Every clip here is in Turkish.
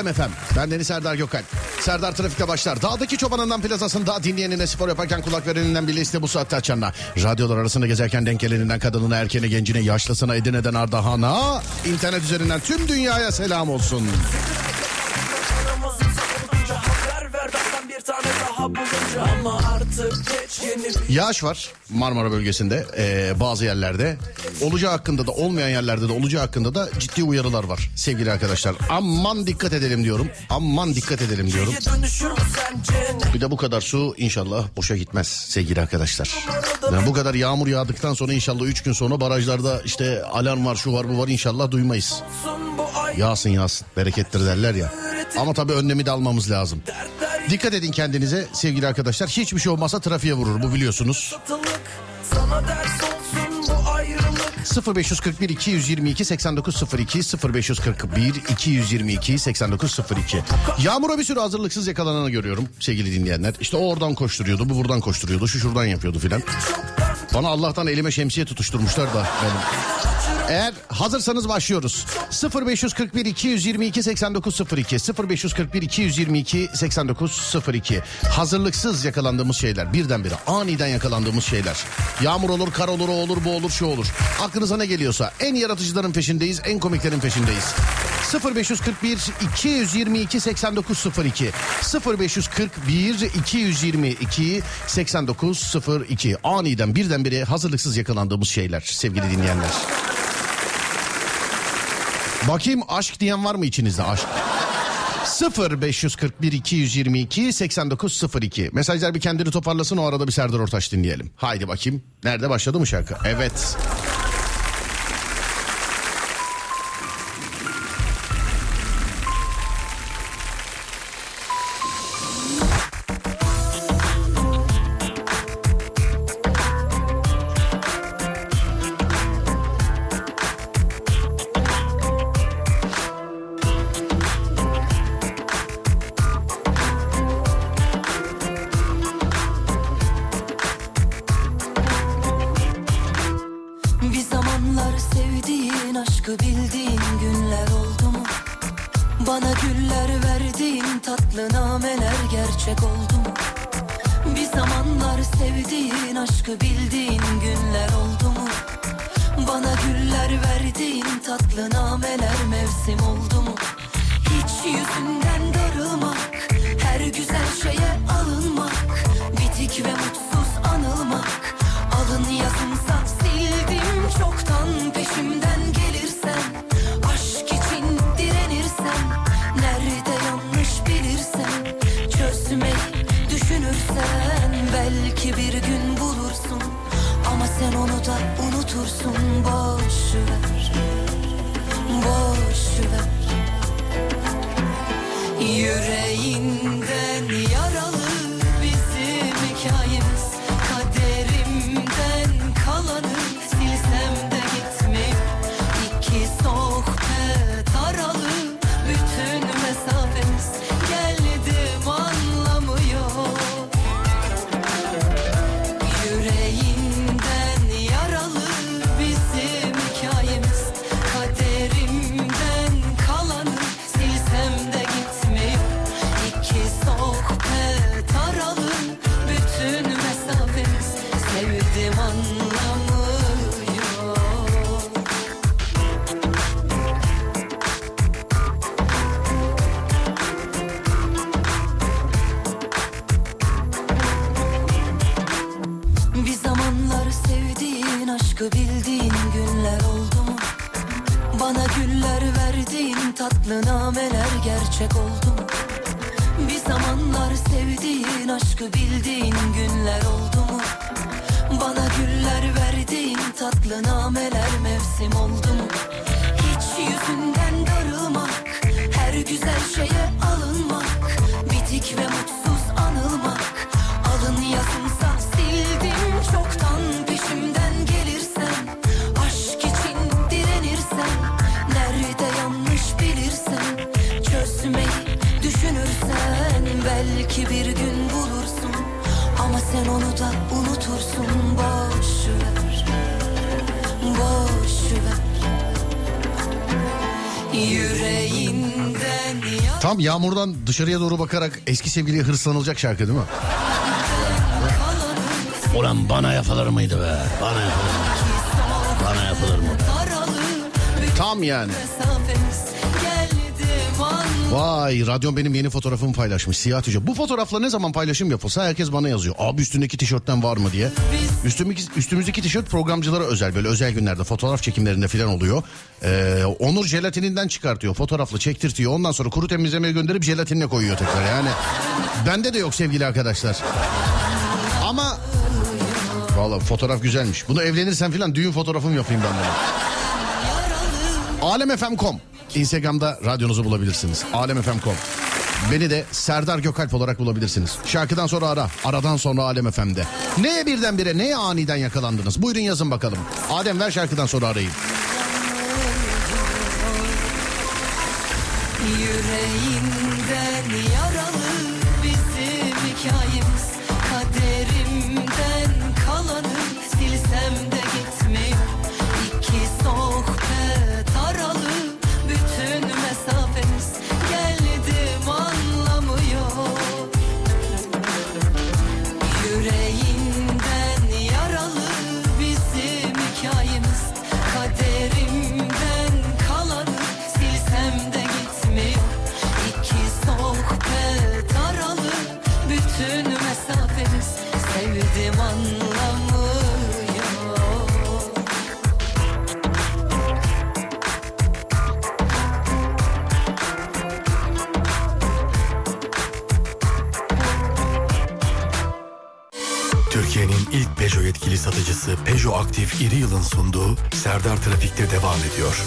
Alem Efem. Ben Deniz Serdar Gökalp. Serdar Trafik'te başlar. Dağdaki çobanından plazasında dinleyenine spor yaparken kulak vereninden bile iste bu saatte açanına. Radyolar arasında gezerken denk geleninden kadınına, erkeğine, gencine, yaşlısına, Edirne'den Ardahan'a. internet üzerinden tüm dünyaya selam olsun. Yağış var Marmara bölgesinde ee, bazı yerlerde. Olacağı hakkında da olmayan yerlerde de olacağı hakkında da ciddi uyarılar var sevgili arkadaşlar. Aman dikkat edelim diyorum. Aman dikkat edelim diyorum. Bir de bu kadar su inşallah boşa gitmez sevgili arkadaşlar. Yani bu kadar yağmur yağdıktan sonra inşallah 3 gün sonra barajlarda işte alarm var şu var bu var inşallah duymayız. Yağsın yağsın berekettir derler ya. Ama tabii önlemi de almamız lazım. Dikkat edin kendinize sevgili arkadaşlar. Hiçbir şey olmazsa trafiğe vurur bu biliyorsunuz. 0541 222 8902 0541 222 8902 Yağmur'a bir sürü hazırlıksız yakalananı görüyorum sevgili dinleyenler. İşte o oradan koşturuyordu, bu buradan koşturuyordu, şu şuradan yapıyordu filan. Bana Allah'tan elime şemsiye tutuşturmuşlar da benim. Eğer hazırsanız başlıyoruz. 0541 222 8902 0541 222 8902 Hazırlıksız yakalandığımız şeyler birdenbire aniden yakalandığımız şeyler. Yağmur olur, kar olur, o olur, bu olur, şu olur. Aklınıza ne geliyorsa en yaratıcıların peşindeyiz, en komiklerin peşindeyiz. 0541 222 8902 0541 222 8902 aniden birdenbire hazırlıksız yakalandığımız şeyler sevgili dinleyenler. Bakayım aşk diyen var mı içinizde aşk? 0 541 222 8902 Mesajlar bir kendini toparlasın o arada bir Serdar Ortaç dinleyelim. Haydi bakayım. Nerede başladı mı şarkı? Evet. Tam yağmurdan dışarıya doğru bakarak eski sevgiliye hırslanılacak şarkı değil mi? Ulan bana yapılır mıydı be? Bana yapılır mı? Bana yapılır mı? Tam yani. Vay radyon benim yeni fotoğrafımı paylaşmış siyah tişört. Bu fotoğrafla ne zaman paylaşım yapılsa herkes bana yazıyor. Abi üstündeki tişörtten var mı diye. Üstümüzdeki, üstümüzdeki tişört programcılara özel böyle özel günlerde fotoğraf çekimlerinde falan oluyor. Ee, Onur jelatininden çıkartıyor fotoğrafla çektirtiyor. Ondan sonra kuru temizlemeye gönderip jelatinle koyuyor tekrar. Yani bende de yok sevgili arkadaşlar. Ama Valla fotoğraf güzelmiş. Bunu evlenirsen filan düğün fotoğrafım yapayım ben bunu. Alemfm.com Instagram'da radyonuzu bulabilirsiniz. Alemfm.com Beni de Serdar Gökalp olarak bulabilirsiniz. Şarkıdan sonra ara. Aradan sonra Alem FM'de. Neye birdenbire, neye aniden yakalandınız? Buyurun yazın bakalım. Adem ver şarkıdan sonra arayın. Yüreğinden yaralı bizim hikayemiz Kaderimden kalanı silsem de gitmiyor İki sohbet satıcısı Peugeot Aktif İri Yıl'ın sunduğu Serdar Trafik'te devam ediyor.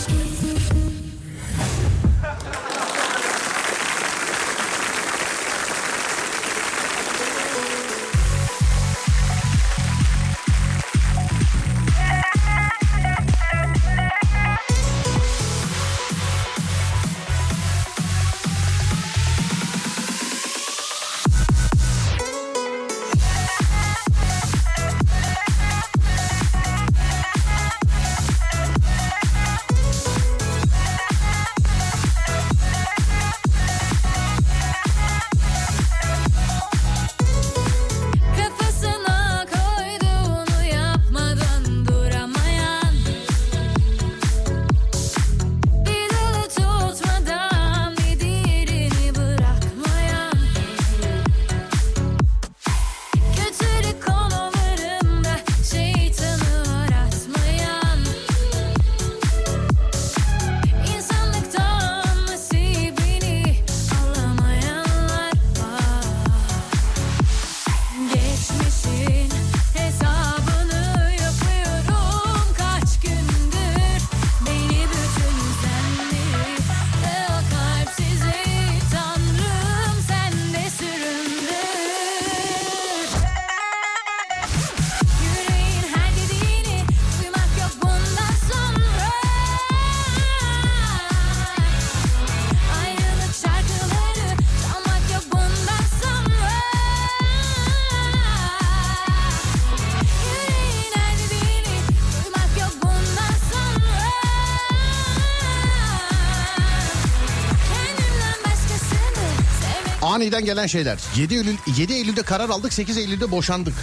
Aniden gelen şeyler. 7 Eylül 7 Eylül'de karar aldık, 8 Eylül'de boşandık.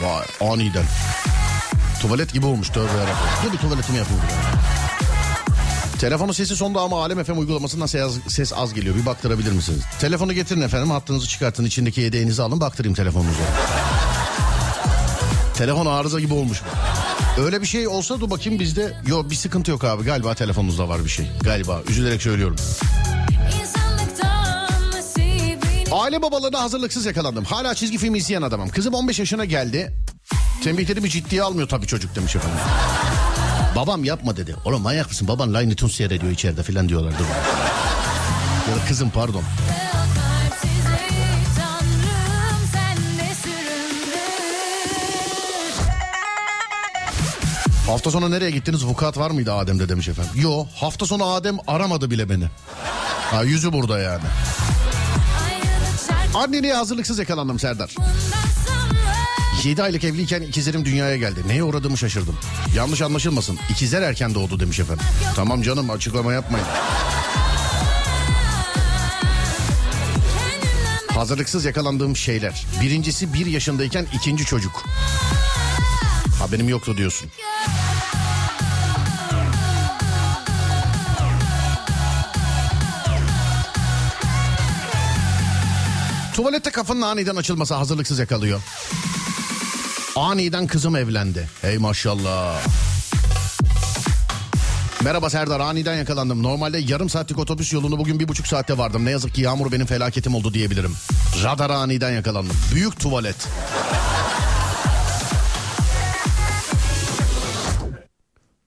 Vay aniden. Tuvalet gibi olmuş tövbe yarabbim. Dur bir tuvaletimi yapayım. ya. Telefonun sesi sonda ama Alem FM uygulamasından ses, ses az geliyor. Bir baktırabilir misiniz? Telefonu getirin efendim. Hattınızı çıkartın. içindeki yedeğinizi alın. Baktırayım telefonunuza. Telefon arıza gibi olmuş. Öyle bir şey olsa dur bakayım bizde. Yok bir sıkıntı yok abi galiba telefonunuzda var bir şey. Galiba üzülerek söylüyorum. Aile babalarına hazırlıksız yakalandım. Hala çizgi film izleyen adamım. Kızım 15 yaşına geldi. Tembihlerimi ciddiye almıyor tabii çocuk demiş efendim. Babam yapma dedi. Oğlum manyak mısın? Baban Looney Tunes seyrediyor içeride falan diyorlardı. Ya da kızım pardon. Hafta sonu nereye gittiniz? Vukuat var mıydı Adem'de demiş efendim. Yo hafta sonu Adem aramadı bile beni. Ha yüzü burada yani. Anneliğe hazırlıksız yakalandım Serdar. bundan sonra 7 aylık evliyken ikizlerim dünyaya geldi. Neye uğradığımı şaşırdım. Yanlış anlaşılmasın. İkizler erken doğdu demiş efendim. Tamam canım açıklama yapmayın. Hazırlıksız yakalandığım şeyler. Birincisi bir yaşındayken ikinci çocuk. Haberim yoktu diyorsun. Tuvalette kapının aniden açılması hazırlıksız yakalıyor. Aniden kızım evlendi. Hey maşallah. Merhaba Serdar aniden yakalandım. Normalde yarım saatlik otobüs yolunu bugün bir buçuk saatte vardım. Ne yazık ki yağmur benim felaketim oldu diyebilirim. Radara aniden yakalandım. Büyük tuvalet.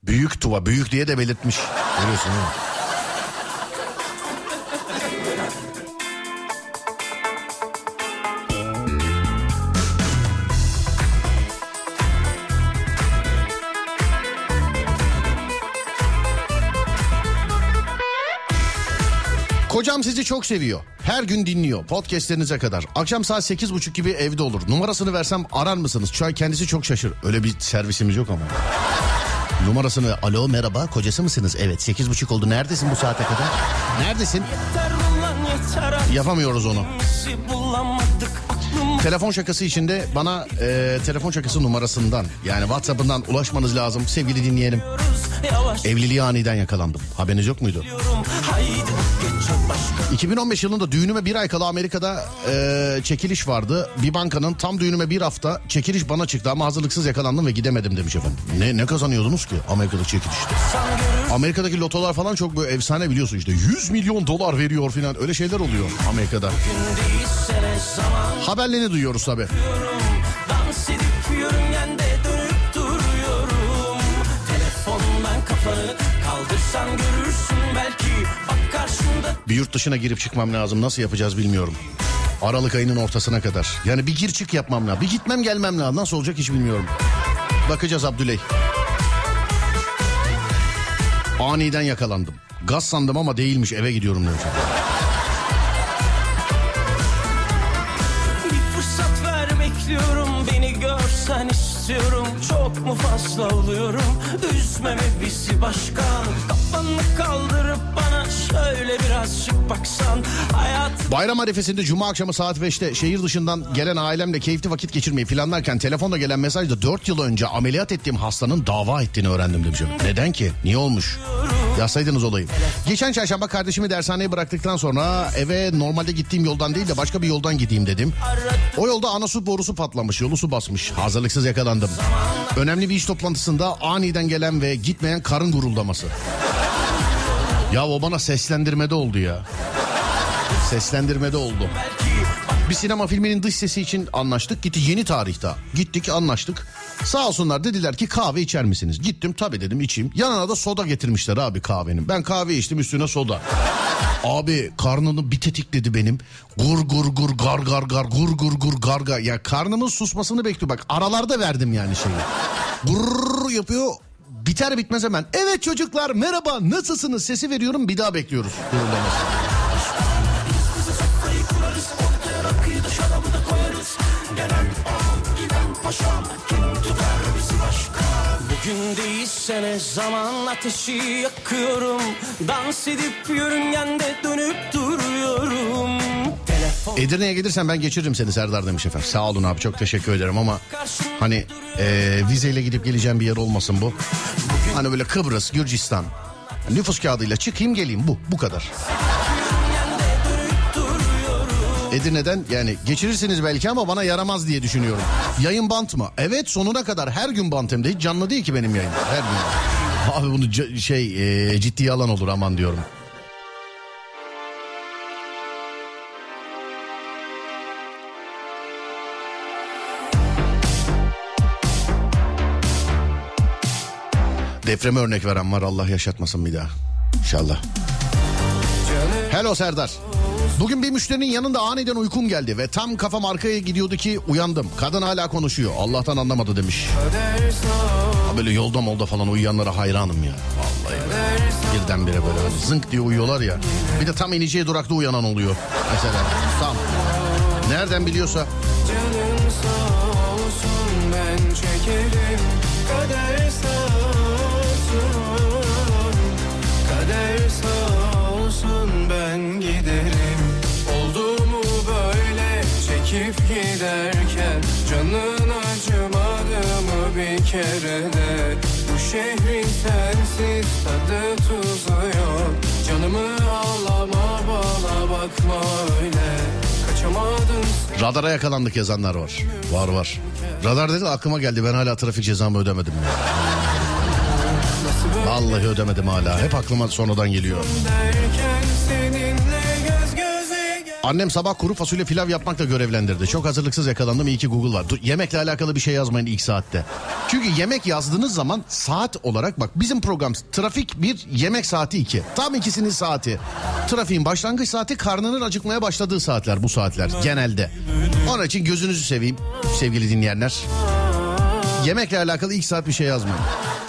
Büyük tuva, büyük diye de belirtmiş. Görüyorsun değil mi? Kocam sizi çok seviyor. Her gün dinliyor podcastlerinize kadar. Akşam saat sekiz buçuk gibi evde olur. Numarasını versem arar mısınız? Çay kendisi çok şaşır. Öyle bir servisimiz yok ama. Numarasını alo merhaba kocası mısınız? Evet sekiz buçuk oldu. Neredesin bu saate kadar? Neredesin? Yapamıyoruz onu. Telefon şakası içinde bana e, telefon şakası numarasından yani WhatsApp'ından ulaşmanız lazım. Sevgili dinleyelim. Evliliği aniden yakalandım. Haberiniz yok muydu? 2015 yılında düğünüme bir ay kala Amerika'da e, çekiliş vardı. Bir bankanın tam düğünüme bir hafta çekiliş bana çıktı ama hazırlıksız yakalandım ve gidemedim demiş efendim. Ne, ne kazanıyordunuz ki Amerika'daki çekilişte? Amerika'daki lotolar falan çok böyle efsane biliyorsun işte 100 milyon dolar veriyor falan öyle şeyler oluyor Amerika'da. Haberlerini duyuyoruz tabii. Dans edip yörüngende dönüp duruyorum Telefondan kafanı kaldırsan görürsün belki Bak karşında Bir yurt dışına girip çıkmam lazım. Nasıl yapacağız bilmiyorum. Aralık ayının ortasına kadar. Yani bir gir çık yapmam lazım. Bir gitmem gelmem lazım. Nasıl olacak hiç bilmiyorum. Bakacağız Abdüley. Aniden yakalandım. Gaz sandım ama değilmiş eve gidiyorum demiş. Çok mu fazla oluyorum Üzmeme bizi başkan Kafanı kaldırıp bana şöyle birazcık baksan Hayat Bayram arifesinde cuma akşamı saat 5'te şehir dışından gelen ailemle keyifli vakit geçirmeyi planlarken telefonda gelen mesajda 4 yıl önce ameliyat ettiğim hastanın dava ettiğini öğrendim demişim. Neden ki? Niye olmuş? Yazsaydınız olayı. Geçen çarşamba kardeşimi dershaneye bıraktıktan sonra eve normalde gittiğim yoldan değil de başka bir yoldan gideyim dedim. O yolda ana su borusu patlamış, yolu su basmış. Hazırlıksız yakalandım. Önemli bir iş toplantısında aniden gelen ve gitmeyen karın guruldaması. Ya o bana seslendirmede oldu ya. Seslendirmede oldu. Bir sinema filminin dış sesi için anlaştık. Gitti yeni tarihte. Gittik anlaştık. Sağ olsunlar dediler ki kahve içer misiniz? Gittim tabii dedim içeyim. Yanına da soda getirmişler abi kahvenin. Ben kahve içtim üstüne soda. Abi karnını bir tetikledi benim. Gur gur gur gar gar gar gur gur gur gar gar. Ya karnımın susmasını bekliyor. Bak aralarda verdim yani şeyi. Gurr yapıyor. Biter bitmez hemen. Evet çocuklar merhaba nasılsınız sesi veriyorum bir daha bekliyoruz. Gururlaması. Bugün değilse ne zaman ateşi yakıyorum Dans edip yörüngende dönüp duruyorum Edirne'ye gelirsen ben geçiririm seni Serdar demiş efendim. Sağ olun abi çok teşekkür ederim ama hani e, vizeyle gidip geleceğim bir yer olmasın bu. Hani böyle Kıbrıs, Gürcistan nüfus kağıdıyla çıkayım geleyim bu bu kadar. Edirne'den yani geçirirsiniz belki ama bana yaramaz diye düşünüyorum. Yayın bant mı? Evet sonuna kadar her gün bant hem de hiç canlı değil ki benim yayın. Her gün. Abi bunu şey e, ciddiye alan olur aman diyorum. Depreme örnek veren var Allah yaşatmasın bir daha. İnşallah. Hello Serdar. Bugün bir müşterinin yanında aniden uykum geldi ve tam kafam arkaya gidiyordu ki uyandım. Kadın hala konuşuyor. Allah'tan anlamadı demiş. Ha böyle yolda molda falan uyuyanlara hayranım ya. Vallahi be. Birdenbire böyle hani zınk diye uyuyorlar ya. Bir de tam ineceği durakta uyanan oluyor. Mesela tam. Nereden biliyorsa. Çekip giderken Canın acımadı mı bir kere de Bu şehrin sensiz tadı tuzu yok Canımı ağlama bana bakma öyle Radara yakalandık yazanlar var. Var var. Radar dedi aklıma geldi ben hala trafik cezamı ödemedim. Vallahi ödemedim hala. Hep aklıma sonradan geliyor. derken Annem sabah kuru fasulye pilav yapmakla görevlendirdi. Çok hazırlıksız yakalandım. İyi ki Google var. Dur, yemekle alakalı bir şey yazmayın ilk saatte. Çünkü yemek yazdığınız zaman saat olarak bak bizim program trafik bir yemek saati iki. Tam ikisinin saati. Trafiğin başlangıç saati karnının acıkmaya başladığı saatler bu saatler genelde. Onun için gözünüzü seveyim sevgili dinleyenler. Yemekle alakalı ilk saat bir şey yazmayın.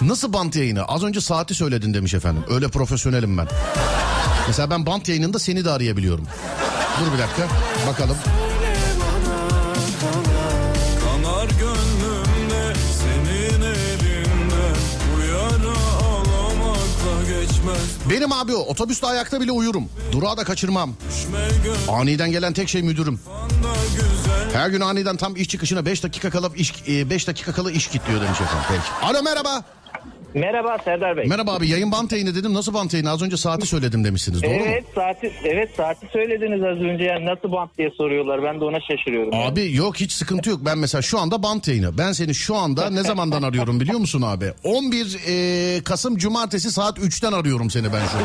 Nasıl bant yayını? Az önce saati söyledin demiş efendim. Öyle profesyonelim ben. Mesela ben bant yayınında seni de arayabiliyorum. Dur bir dakika bakalım. Kanar gönlümde senin elinden Bu yara ağlamakla geçmez Benim abi o otobüste ayakta bile uyurum. Durağı da kaçırmam. Aniden gelen tek şey müdürüm. Her gün aniden tam iş çıkışına 5 dakika kala iş 5 dakika kala iş kilitliyor demiş efendim. Peki. Alo merhaba. Merhaba Serdar Bey. Merhaba abi yayın bant yayını dedim. Nasıl bant yayını? Az önce saati söyledim demişsiniz. Doğru evet mu? saati evet saati söylediniz az önce yani nasıl bant diye soruyorlar ben de ona şaşırıyorum. yani. Abi yok hiç sıkıntı yok. Ben mesela şu anda bant yayını. Ben seni şu anda ne zamandan arıyorum biliyor musun abi? 11 e, Kasım Cumartesi saat 3'ten arıyorum seni ben şu an.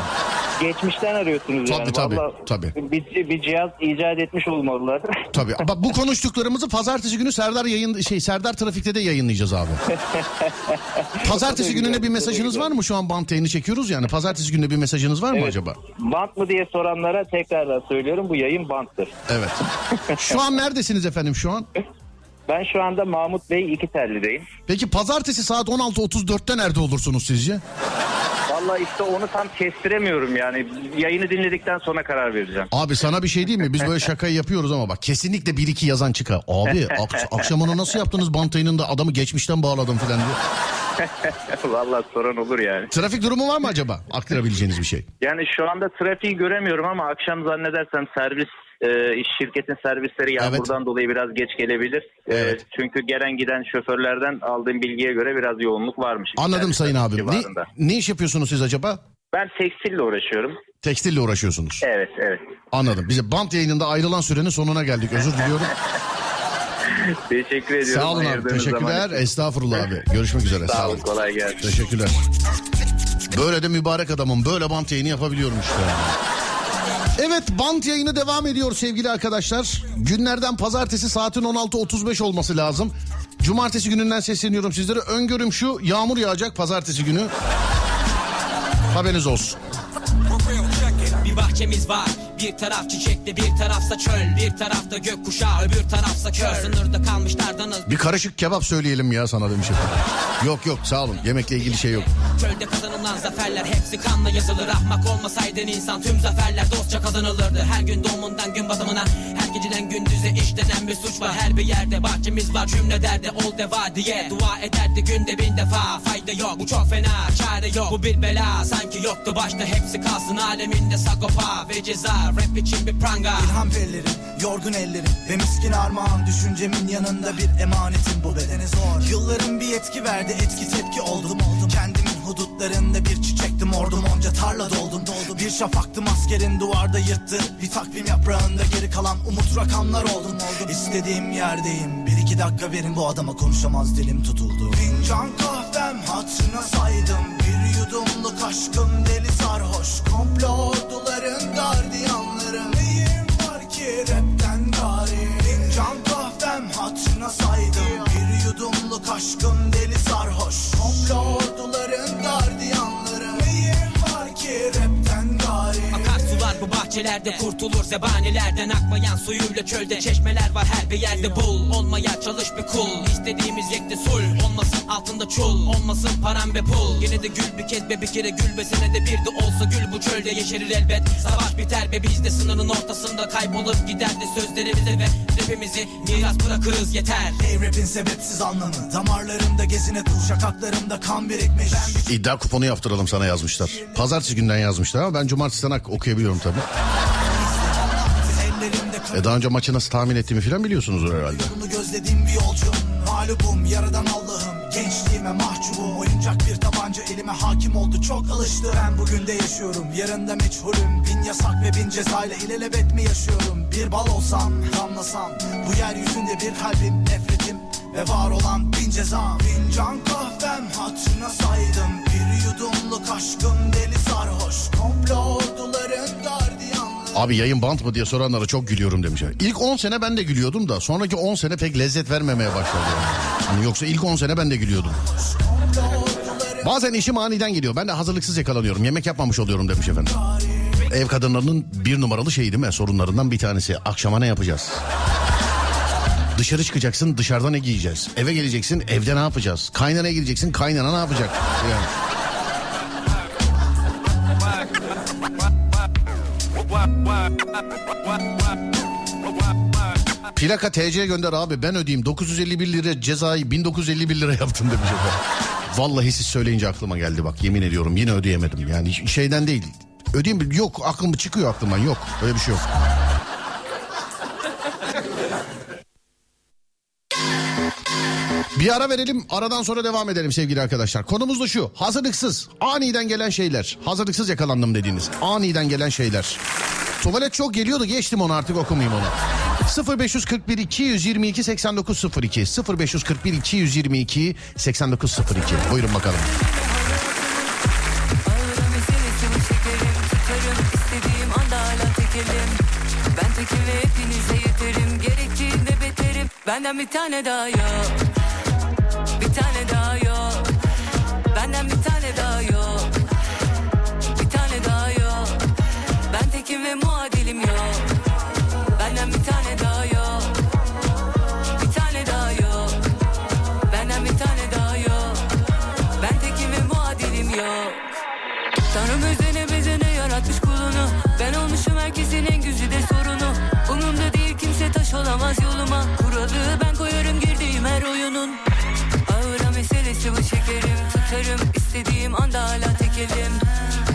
Geçmişten arıyorsunuz Tabii, yani. tabii, Vallahi tabii. Bir, bir cihaz icat etmiş olmalılar. Tabii. Bak bu konuştuklarımızı pazartesi günü Serdar yayın şey Serdar Trafik'te de yayınlayacağız abi. pazartesi bir mesajınız var mı? Şu an bant yayını çekiyoruz yani. Pazartesi gününe bir mesajınız var mı Evet. acaba? Bant mı diye soranlara tekrardan söylüyorum bu yayın banttır. Evet. Şu an neredesiniz efendim şu an? Ben şu anda Mahmut Bey iki terlideyim. Peki pazartesi saat 16.34'te nerede olursunuz sizce? Vallahi işte onu tam kestiremiyorum yani. Yayını dinledikten sonra karar vereceğim. Abi sana bir şey diyeyim mi? Biz böyle şakayı yapıyoruz ama bak kesinlikle bir iki yazan çıkar. Abi ak- akşam onu nasıl yaptınız bant yayınında adamı geçmişten bağladım falan diye. Vallahi sorun olur yani. Trafik durumu var mı acaba? Aktarabileceğiniz bir şey. Yani şu anda trafiği göremiyorum ama akşam zannedersem servis e, iş şirketin servisleri yağmurdan dolayı biraz geç gelebilir. E, Evet. çünkü gelen giden şoförlerden aldığım bilgiye göre biraz yoğunluk varmış. Anladım sayın abim. Ne, civarında. ne iş yapıyorsunuz siz acaba? Ben tekstille uğraşıyorum. Tekstille uğraşıyorsunuz. Evet evet. Anladım. Bize bant yayınında ayrılan sürenin sonuna geldik. Özür diliyorum. Teşekkür ediyorum. Sağ olun abi. zaman Teşekkürler. için. Estağfurullah abi. Görüşmek üzere. Sağ olun kolay gelsin. Teşekkürler. Böyle de mübarek adamım. Böyle bant yayını yapabiliyorum işte. Evet bant yayını devam ediyor sevgili arkadaşlar. Günlerden pazartesi saatin 16.35 olması lazım. Cumartesi gününden sesleniyorum sizlere. Öngörüm şu yağmur yağacak pazartesi günü. Haberiniz olsun. Bir bahçemiz var. Bir taraf çiçekli bir tarafsa çöl. Bir tarafta gökkuşağı öbür tarafsa kör. Sınırda kalmışlardanız Bir karışık kebap söyleyelim ya sana demiş. Yok yok sağ olun. Yemekle ilgili şey yok. Çölde kazanılan zaferler hepsi kanla yazılır. Ahmak olmasaydın insan tüm zaferler dostça kazanılırdı. Her gün doğumundan gün batımına Her geceden gündüze işlenen bir suç var. Her bir yerde bahçemiz var cümle derdi ol deva diye. Dua ederdi günde bin defa fayda yok. Bu çok fena çare yok. Bu bir bela Sanki yoktu başta. Hepsi kalsın aleminde sagopa ve ceza Rap için bir pranga. İlham pellerim, yorgun ellerim ve miskin armağan Düşüncemin yanında bir emanetim. Bu bedene zor. Yılların bir etki verdi, etki tepki oldum. Oldum Kendimin hudutlarında bir çiçektim ordum onca tarla doldum. Doldum Bir şafaktım askerin duvarda yırttı. Bir takvim yaprağında geri kalan umut rakamlar oldum. Oldum İstediğim yerdeyim bir iki dakika verin bu adama konuşamaz dilim tutuldu. Fincan kahvem hatırına saydım Bir yudumluk aşkım deli sarhoş. Komplo orduların gardiyanları Neyim var ki rapten gari? Fincan kahvem hatırına saydım. Bir yudumluk aşkım bahçelerde kurtulur zebanilerden Akmayan suyuyla çölde. Çeşmeler var her bir yerde bul. Olmaya çalış bir kul. İstediğimiz yekte sul. Olmasın altında çul. Olmasın param ve pul. Yine de gül bir kez be bir kere gül be. Senede bir de olsa gül bu çölde yeşerir elbet. Savaş biter be biz de sınırın ortasında kaybolup gider de sözlerimize ve rapimizi miras bırakırız. Yeter. Ey rapin sebepsiz anlamı. Damarlarımda gezine kul şakaklarımda kan birikmiş. Ben bir İddia kuponu yaptıralım sana yazmışlar. Pazartesi günden yazmışlar ama ben cumartesiden ak- okuyabiliyorum tabii. E daha önce maçı nasıl tahmin ettiğimi falan biliyorsunuzdur herhalde. Bunu gözlediğim bir yolcum Mağlubum yaradan Allah'ım. Gençliğime mahcubum Oyuncak bir tabanca elime hakim oldu Çok alıştı. Ben bugün de yaşıyorum Yarında meçhulüm. Bin yasak ve bin cezayla ilelebet mi yaşıyorum? Bir bal olsam damlasam Bu yeryüzünde bir kalbim nefretim Ve var olan bin ceza Fincan kahvem hatırına saydım Bir yudumluk aşkım deli sarhoş. Komplo orduların Abi yayın bant mı diye soranlara çok gülüyorum demişler. İlk 10 sene ben de gülüyordum da sonraki 10 sene pek lezzet vermemeye başladı. Hani yoksa ilk 10 sene ben de gülüyordum. Bazen işim aniden geliyor. Ben de hazırlıksız yakalanıyorum. Yemek yapmamış oluyorum demiş efendim. Ev kadınlarının bir numaralı şeyi değil mi? Sorunlarından bir tanesi. Akşama ne yapacağız? Dışarı çıkacaksın dışarıda ne giyeceğiz? Eve geleceksin evde ne yapacağız? Kaynanaya gideceksin kaynana ne yapacak? Yani. Plaka TC gönder abi ben ödeyeyim 951 lira cezayı 1951 lira yaptım demiş efendim. Vallahi siz söyleyince aklıma geldi bak yemin ediyorum yine ödeyemedim yani şeyden değil. Ödeyeyim yok aklım çıkıyor aklımdan yok öyle bir şey yok. Bir ara verelim aradan sonra devam edelim sevgili arkadaşlar. Konumuz da şu hazırlıksız aniden gelen şeyler. Hazırlıksız yakalandım dediğiniz aniden gelen şeyler. Tuvalet çok geliyordu geçtim onu artık okumayayım onu. 0541 222 8902 0541 222 8902 buyurun bakalım. Ben tekim ve hepinize yeterim. Gerektiğinde beterim. Benden bir tane daha yok Tutarım istediğim anda hala tekelim.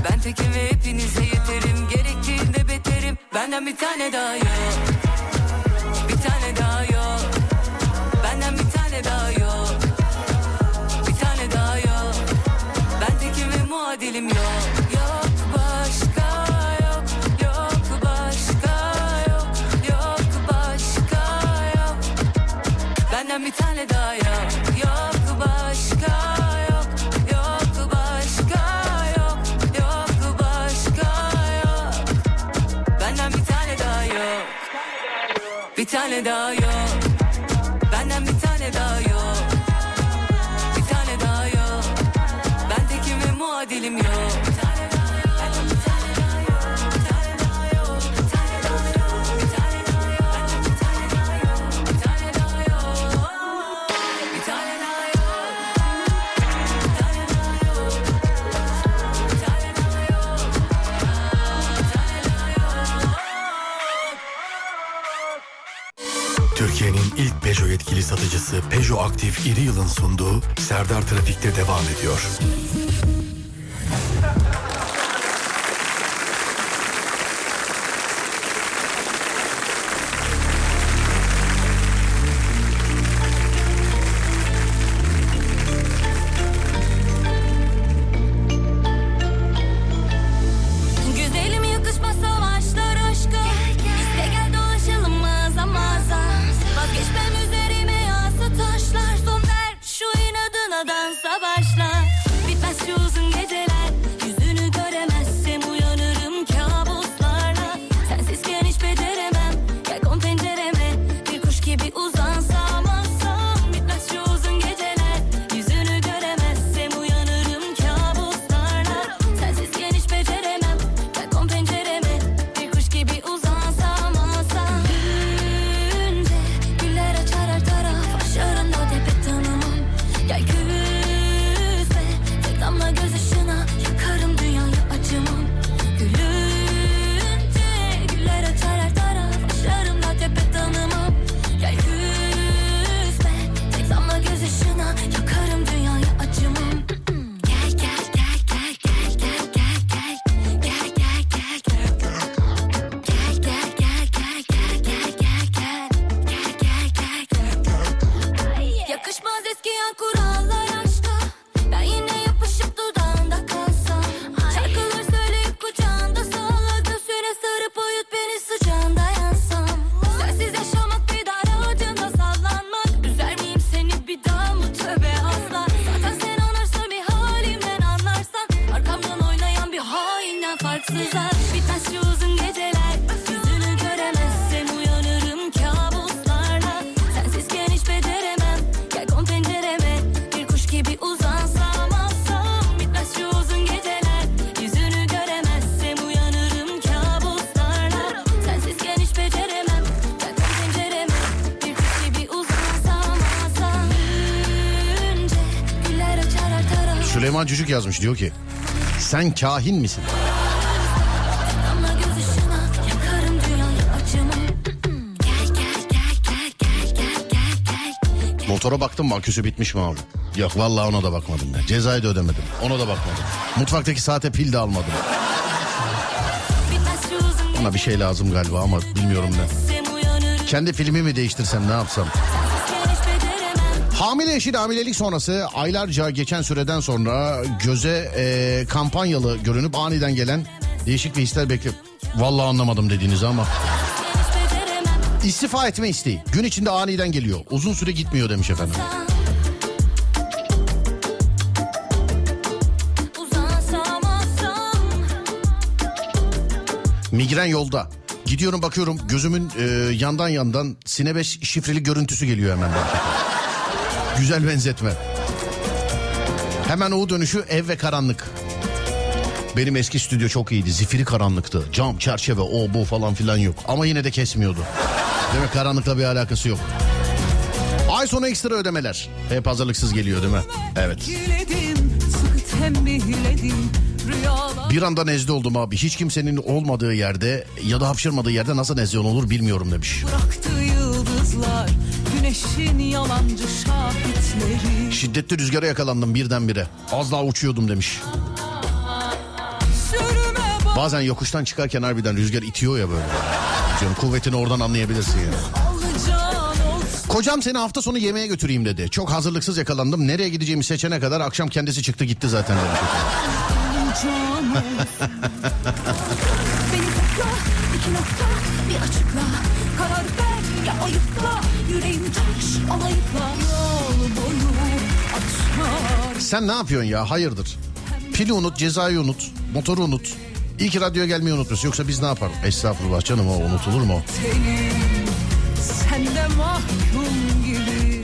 Ben tekim ve hepinize yeterim. Gerektiğinde beterim. Benden bir tane daha yok. Bir tane daha yok. Benden bir tane daha yok. Bir tane daha yok. Ben tekim ve muadilim yok. Yok başka yok. Yok başka yok. Yok başka yok. Benden bir tane daha Yok Bir tane daha yok Aktif İri Yıl'ın sunduğu Serdar Trafik'te devam ediyor. Yazmış diyor ki sen kahin misin? Motora baktım mı aküsü bitmiş mi abi? Yok vallahi ona da bakmadım ben. Cezayı da ödemedim. Ona da bakmadım. Mutfaktaki saate pil de almadım. Bana bir şey lazım galiba ama bilmiyorum ne. Kendi filmi mi değiştirsem ne yapsam? Hamile eşin hamilelik sonrası aylarca geçen süreden sonra göze e, kampanyalı görünüp aniden gelen değişik bir hisler bekle. Vallahi anlamadım dediğinizi ama. İstifa etme isteği. Gün içinde aniden geliyor. Uzun süre gitmiyor demiş efendim. Migren yolda. Gidiyorum bakıyorum gözümün e, yandan yandan Sine 5 şifreli görüntüsü geliyor hemen. bana. Güzel benzetme. Hemen o dönüşü ev ve karanlık. Benim eski stüdyo çok iyiydi. Zifiri karanlıktı. Cam, çerçeve, o bu falan filan yok. Ama yine de kesmiyordu. Demek karanlıkla bir alakası yok. Ay sonu ekstra ödemeler. Hep hazırlıksız geliyor değil mi? Evet. Bir anda nezle oldum abi. Hiç kimsenin olmadığı yerde ya da hapşırmadığı yerde nasıl nezle olur bilmiyorum demiş. bıraktı yıldızlar Güneşin yalancı şahitleri Şiddetli rüzgara yakalandım birdenbire. Az daha uçuyordum demiş. Bazen yokuştan çıkarken harbiden rüzgar itiyor ya böyle. Canım kuvvetini oradan anlayabilirsin ya. alacağın olsun Kocam seni hafta sonu yemeğe götüreyim dedi. Çok hazırlıksız yakalandım. Nereye gideceğimi seçene kadar akşam kendisi çıktı gitti zaten demiş. Sen ne yapıyorsun ya hayırdır? Pili unut, cezayı unut, motoru unut. İyi ki radyoya gelmeyi unutmuyorsun. Yoksa biz ne yapalım? Estağfurullah canım o unutulur mu? Tenim sende mahkum gibi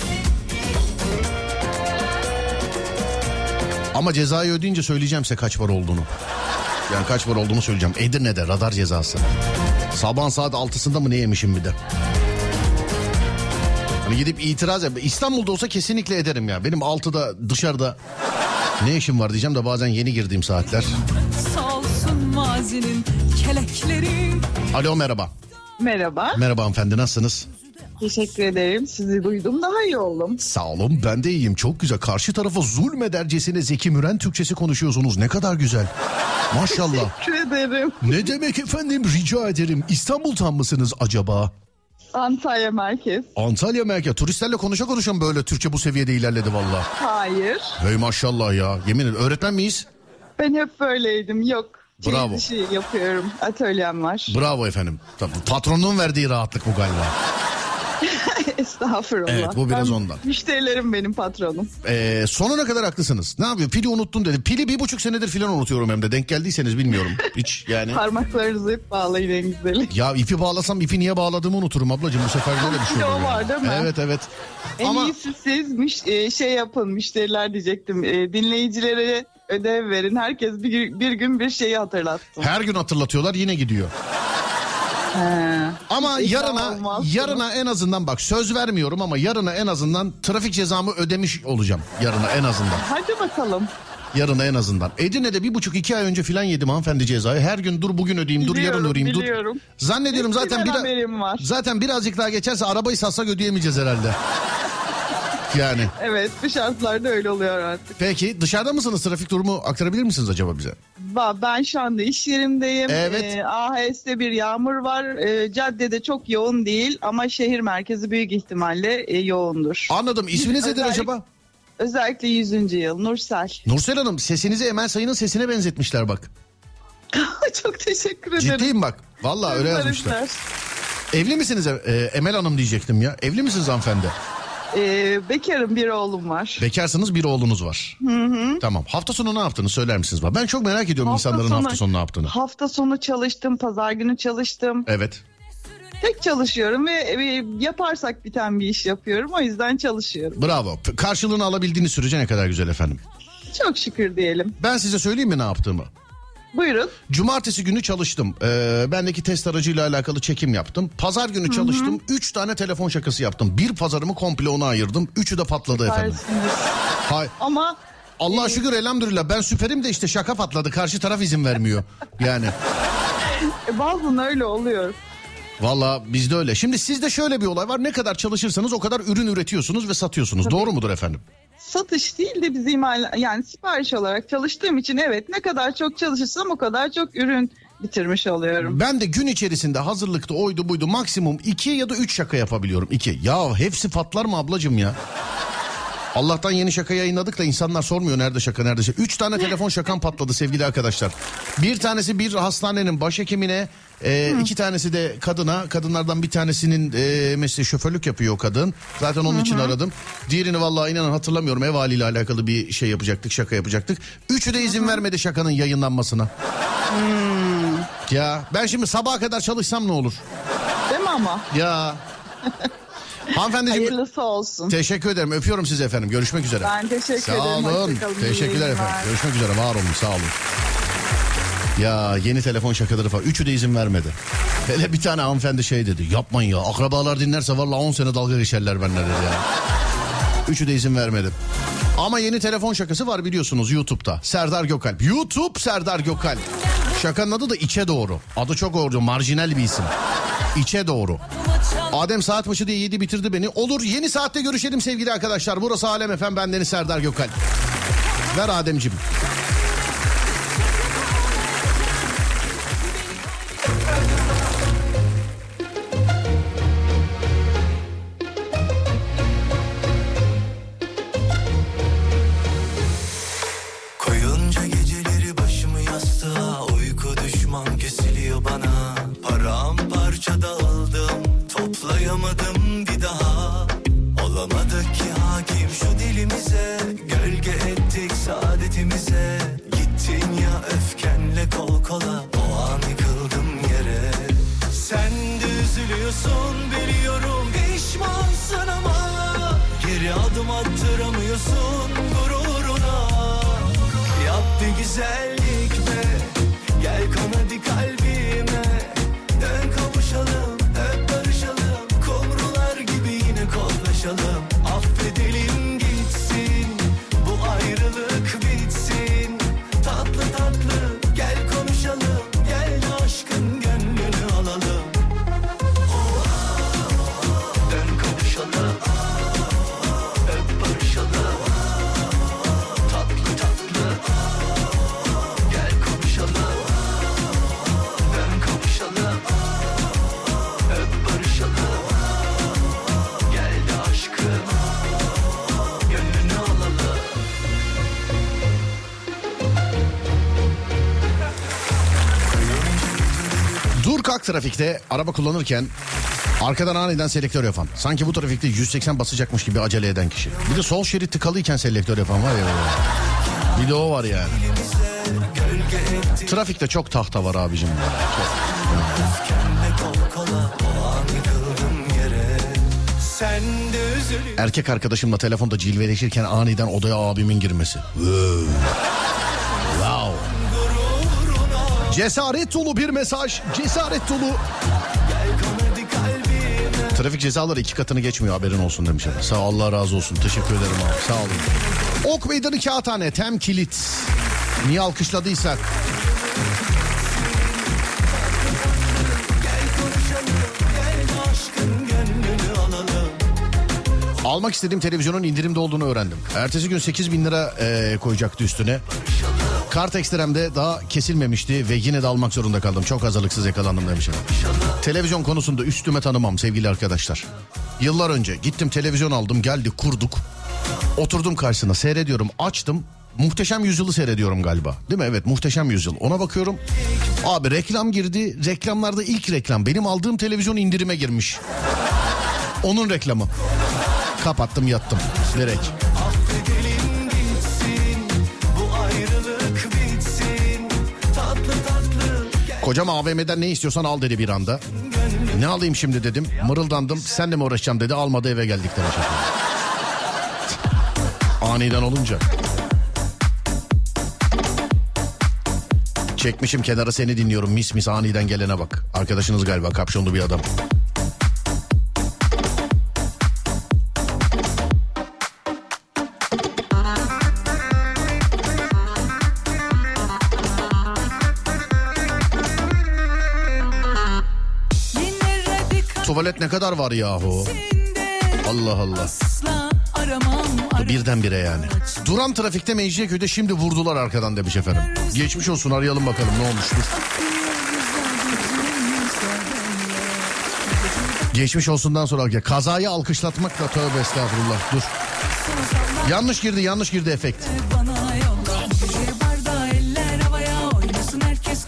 Ama cezayı ödeyince söyleyeceğim size kaç para olduğunu. Yani kaç para olduğunu söyleyeceğim. Edirne'de radar cezası. Sabah saat 6'sında mı ne yemişim bir de. Hani gidip itiraz yap. İstanbul'da olsa kesinlikle ederim ya. Benim 6'da dışarıda ne işim var diyeceğim de bazen yeni girdiğim saatler. Sağ olsun mazinin kelekleri Alo merhaba. Merhaba. Merhaba hanımefendi nasılsınız? Teşekkür ederim. Sizi duydum daha iyi oldum. Sağ olun ben de iyiyim çok güzel. Karşı tarafa zulmedercesine Zeki Müren Türkçesi konuşuyorsunuz ne kadar güzel. Maşallah. Teşekkür ederim. ne demek efendim rica ederim. İstanbul'tan mısınız acaba? Antalya merkez. Antalya merkez. Turistlerle konuşa konuşa mı böyle Türkçe bu seviyede ilerledi valla. Hayır. Hey maşallah ya. Yemin ederim öğretmen miyiz? Ben hep böyleydim. Yok. Bravo. işi yapıyorum. Atölyem var. Bravo efendim. Tabii, patronun verdiği rahatlık bu galiba. Estağfurullah. Evet, bu biraz Ben- ondan. Müşterilerim benim patronum. Ee, sonuna kadar haklısınız. Ne yapıyor? Pili unuttun dedi. Pili bir buçuk senedir filan unutuyorum hem de. Denk geldiyseniz bilmiyorum. Hiç yani. Parmaklarınızı hep bağlayın en güzeli. Ya ipi bağlasam ipi niye bağladığımı unuturum ablacığım. Bu sefer böyle bir şey oluyor. var, değil mi? Evet evet. En Ama iyisi siz müş- e, şey yapın müşteriler diyecektim. E, dinleyicilere ödev verin. Herkes bir, bir gün bir şeyi hatırlatsın. her gün hatırlatıyorlar yine gidiyor. Ama Hiç yarına yarına en azından bak söz vermiyorum ama yarına en azından trafik cezamı ödemiş olacağım. Yarına en azından. Hadi bakalım. Yarına en azından. Edirne'de bir buçuk iki ay önce filan yedim hanımefendi cezayı. Her gün dur bugün ödeyeyim dur yarın Biliyorum, ödeyeyim dur. biliyorum. Zannediyorum zaten Hepsinden bir, var. zaten birazcık daha geçerse arabayı satsak ödeyemeyeceğiz herhalde. Yani. Evet bu şartlarda öyle oluyor artık. Peki dışarıda mısınız? Trafik durumu aktarabilir misiniz acaba bize? Va- Ben şu anda iş yerimdeyim. Evet. Ee, AHS'de bir yağmur var. Ee, caddede çok yoğun değil ama şehir merkezi büyük ihtimalle e, yoğundur. Anladım. İsminiz nedir Özellikle- acaba? Özellikle 100. yıl Nursel. Nursel Hanım sesinizi Emel Sayın'ın sesine benzetmişler bak. çok teşekkür ederim. Ciddiyim bak. Vallahi öyle yazmışlar. Evli misiniz e, Emel Hanım diyecektim ya. Evli misiniz hanımefendi? Ee, bekarım bir oğlum var. Bekarsınız bir oğlunuz var. Hı hı. Tamam. Hafta sonu ne yaptınız söyler misiniz? bana? Ben çok merak ediyorum insanların hafta sonu ne yaptığını. Hafta sonu çalıştım, pazar günü çalıştım. Evet. Tek çalışıyorum ve e, yaparsak biten bir iş yapıyorum. O yüzden çalışıyorum. Bravo. Karşılığını alabildiğiniz sürece ne kadar güzel efendim. Çok şükür diyelim. Ben size söyleyeyim mi ne yaptığımı? Buyurun. Cumartesi günü çalıştım. Ee, bendeki test aracıyla alakalı çekim yaptım. Pazar günü çalıştım. Üç tane telefon şakası yaptım. Bir pazarımı komple ona ayırdım. Üçü de patladı efendim. Hay. Ama Allah'a şükür elhamdülillah ben süperim de işte şaka patladı. Karşı taraf izin vermiyor. Yani. e, bazen öyle oluyor. Valla bizde öyle. Şimdi sizde şöyle bir olay var. Ne kadar çalışırsanız o kadar ürün üretiyorsunuz ve satıyorsunuz. Doğru mudur efendim? Satış değil de biz imal yani sipariş olarak çalıştığım için evet ne kadar çok çalışırsam o kadar çok ürün bitirmiş oluyorum. Ben de gün içerisinde hazırlıkta oydu buydu maksimum iki ya da üç şaka yapabiliyorum. İki. Ya hepsi patlar mı ablacığım ya? Allah'tan yeni şaka yayınladık da insanlar sormuyor nerede şaka nerede şaka. Üç tane telefon şakam patladı sevgili arkadaşlar. Bir tanesi bir hastanenin başhekimine, e, iki tanesi de kadına. Kadınlardan bir tanesinin e, mesleği şoförlük yapıyor o kadın. Zaten onun Hı için aradım. Diğerini vallahi inanın hatırlamıyorum. Ev haliyle alakalı bir şey yapacaktık, şaka yapacaktık. Üçü de izin vermedi şakanın yayınlanmasına. Ya ben şimdi sabaha kadar çalışsam ne olur? Değil mi ama? Ya. Hanımefendiciğim. Hayırlısı olsun. Teşekkür ederim. Öpüyorum sizi efendim. Görüşmek üzere. Ben teşekkür Sağ ederim. olun. Hoşçakalın. Teşekkürler efendim. günler. Görüşmek üzere. Var olun. Sağ olun. Ya yeni telefon şakaları falan. Üçü de izin vermedi. Hele bir tane hanımefendi şey dedi. Yapmayın ya. Akrabalar dinlerse vallahi 10 sene dalga geçerler benimle dedi ya. Üçü de izin vermedi. Ama yeni telefon şakası var biliyorsunuz YouTube'da. Serdar Gökalp. YouTube Serdar Gökalp. Şakanın adı da İçe Doğru. Adı çok doğru. Marjinal bir isim. İçe Doğru. Adem saat başı diye yedi bitirdi beni. Olur yeni saatte görüşelim sevgili arkadaşlar. Burası Alem Efem bendeniz Serdar Gökalp. Ver Ademcim. Kalk trafikte araba kullanırken Arkadan aniden selektör yapan. Sanki bu trafikte 180 basacakmış gibi acele eden kişi. Bir de sol şerit tıkalıyken selektör yapan var ya. Bir de o var yani. Trafikte çok tahta var abicim. Erkek arkadaşımla telefonda cilveleşirken aniden odaya abimin girmesi. Cesaret dolu bir mesaj. Cesaret dolu. Trafik cezaları iki katını geçmiyor haberin olsun demiş. efendim. Sağ Allah razı olsun. Teşekkür ederim abi. Sağ olun. Ok meydanı kağıthane tem kilit. Niye alkışladıysak. Almak istediğim televizyonun indirimde olduğunu öğrendim. Ertesi gün 8 bin lira e, koyacaktı üstüne. Kart ekstremde daha kesilmemişti ve yine de almak zorunda kaldım. Çok hazırlıksız yakalandım demiş efendim. Televizyon konusunda üstüme tanımam sevgili arkadaşlar. Yıllar önce gittim televizyon aldım geldi kurduk. Oturdum karşısına seyrediyorum açtım. Muhteşem Yüzyıl'ı seyrediyorum galiba. Değil mi? Evet Muhteşem Yüzyıl. Ona bakıyorum. Abi reklam girdi. Reklamlarda ilk reklam. Benim aldığım televizyon indirime girmiş. Onun reklamı. Kapattım yattım. Direkt. Kocam AVM'den ne istiyorsan al dedi bir anda. Ne alayım şimdi dedim. Mırıldandım. Sen de mi uğraşacağım dedi. Almadı eve geldik efendim. Aniden olunca. Çekmişim kenara seni dinliyorum. Mis mis aniden gelene bak. Arkadaşınız galiba kapşonlu bir adam. Tuvalet ne kadar var yahu? Allah Allah. Bu birdenbire yani. Duran trafikte Mecidiyeköy'de şimdi vurdular arkadan demiş efendim. Geçmiş olsun arayalım bakalım ne olmuştur. Geçmiş olsundan sonra kazayı alkışlatmakla tövbe estağfurullah dur. Yanlış girdi yanlış girdi efekt.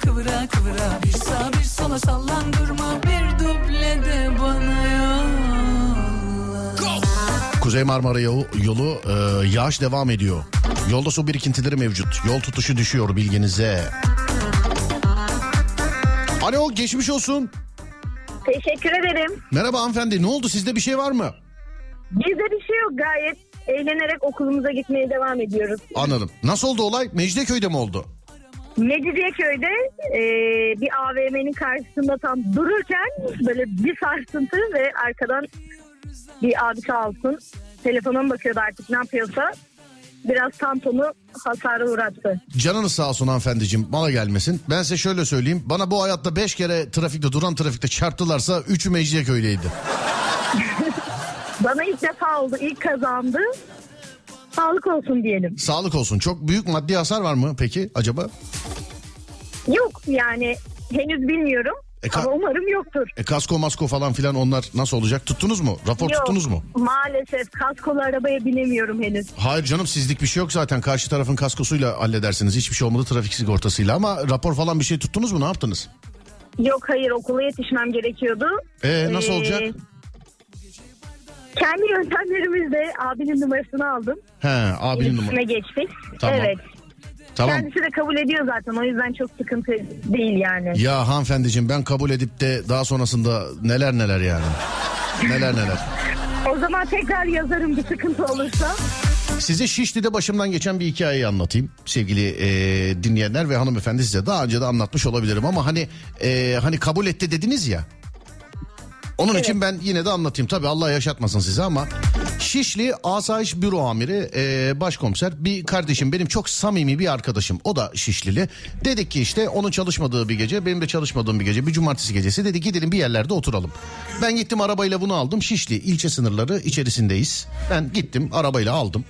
Kıvıra kıvıra Bir sağ bir sola sallan durma bir Kuzey Marmara yolu, yolu e, yağış devam ediyor. Yolda su birikintileri mevcut. Yol tutuşu düşüyor bilginize. Alo geçmiş olsun. Teşekkür ederim. Merhaba hanımefendi ne oldu sizde bir şey var mı? Bizde bir şey yok gayet eğlenerek okulumuza gitmeye devam ediyoruz. Anladım. Nasıl oldu olay? Mecidiyeköy'de mi oldu? Mecidiyeköy'de e, bir AVM'nin karşısında tam dururken böyle bir sarsıntı ve arkadan bir abi sağ olsun telefona mı bakıyordu artık ne yapıyorsa biraz tamponu hasara uğrattı. Canınız sağ olsun hanımefendiciğim bana gelmesin. Ben size şöyle söyleyeyim. Bana bu hayatta 5 kere trafikte duran trafikte çarptılarsa 3'ü Mecidiyeköy'deydi. Bana ilk defa oldu ilk kazandı. Sağlık olsun diyelim. Sağlık olsun. Çok büyük maddi hasar var mı peki acaba? Yok yani henüz bilmiyorum E, ka- ama umarım yoktur. E, kasko masko falan filan onlar nasıl olacak? Tuttunuz mu? Rapor Yok, tuttunuz mu? Maalesef kaskolu arabaya binemiyorum henüz. Hayır canım sizlik bir şey yok zaten. Karşı tarafın kaskosuyla halledersiniz. Hiçbir şey olmadı trafik sigortasıyla ama rapor falan bir şey tuttunuz mu? Ne yaptınız? Yok hayır okula yetişmem gerekiyordu. Ee, nasıl olacak? Kendi yöntemlerimizle abinin numarasını aldım. He abinin İletişime numara. geçtik. Tamam. Evet. Tamam. Kendisi de kabul ediyor zaten o yüzden çok sıkıntı değil yani. Ya hanımefendiciğim ben kabul edip de daha sonrasında neler neler yani. Neler neler. O zaman tekrar yazarım bir sıkıntı olursa. Size Şişli'de başımdan geçen bir hikayeyi anlatayım sevgili e, dinleyenler ve hanımefendi size daha önce de anlatmış olabilirim ama hani e, hani kabul etti dediniz ya. Onun için ben yine de anlatayım. Tabii Allah yaşatmasın size ama Şişli Asayiş Büro Amiri e, Başkomiser bir kardeşim benim çok samimi bir arkadaşım. O da Şişlili. Dedik ki işte onun çalışmadığı bir gece benim de çalışmadığım bir gece bir cumartesi gecesi dedi gidelim bir yerlerde oturalım. Ben gittim arabayla bunu aldım. Şişli ilçe sınırları içerisindeyiz. Ben gittim arabayla aldım.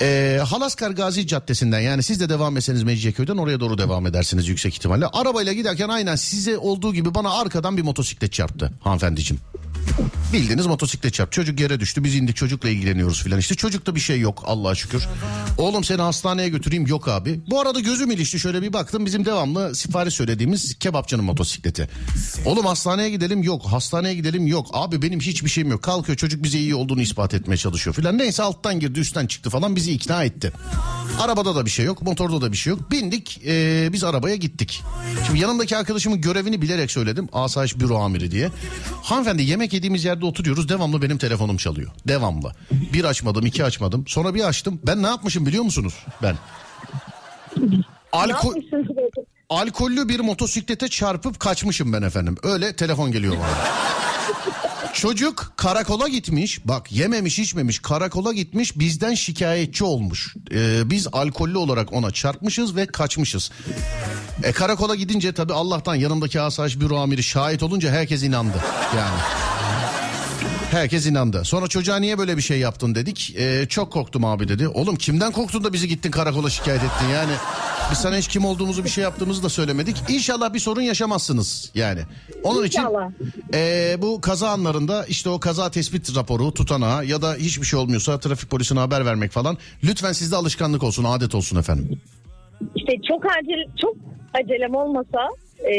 Ee, Halaskar Gazi Caddesi'nden yani siz de devam etseniz Mecidiyeköy'den oraya doğru devam edersiniz yüksek ihtimalle. Arabayla giderken aynen size olduğu gibi bana arkadan bir motosiklet çarptı hanımefendiciğim. Bildiğiniz motosiklet çarptı. Çocuk yere düştü. Biz indik çocukla ilgileniyoruz filan. İşte çocukta bir şey yok Allah'a şükür. Oğlum seni hastaneye götüreyim yok abi. Bu arada gözüm ilişti şöyle bir baktım bizim devamlı sipariş söylediğimiz kebapçının motosikleti. Oğlum hastaneye gidelim yok hastaneye gidelim yok. Abi benim hiçbir şeyim yok. Kalkıyor çocuk bize iyi olduğunu ispat etmeye çalışıyor filan. Neyse alttan girdi üstten çıktı falan bizi ikna etti. Arabada da bir şey yok motorda da bir şey yok. Bindik ee, biz arabaya gittik. Şimdi yanımdaki arkadaşımın görevini bilerek söyledim. Asayiş büro amiri diye. Hanımefendi yemek yediğimiz yerde oturuyoruz devamlı benim telefonum çalıyor. Devamlı. Bir açmadım iki açmadım sonra bir açtım. Ben ne yapmışım biliyor musunuz ben? Alkol, alkollü bir motosiklete çarpıp kaçmışım ben efendim. Öyle telefon geliyor bana. Çocuk karakola gitmiş bak yememiş içmemiş karakola gitmiş bizden şikayetçi olmuş. Ee, biz alkollü olarak ona çarpmışız ve kaçmışız. E karakola gidince tabii Allah'tan yanımdaki asayiş büro amiri şahit olunca herkes inandı yani. Herkes inandı. Sonra çocuğa niye böyle bir şey yaptın dedik. Ee, çok korktum abi dedi. Oğlum kimden korktun da bizi gittin karakola şikayet ettin yani. Biz sana hiç kim olduğumuzu bir şey yaptığımızı da söylemedik. İnşallah bir sorun yaşamazsınız yani. Onun İnşallah. için ee, bu kaza anlarında işte o kaza tespit raporu tutanağı ya da hiçbir şey olmuyorsa trafik polisine haber vermek falan. Lütfen sizde alışkanlık olsun adet olsun efendim. İşte çok acil, çok acelem olmasa e,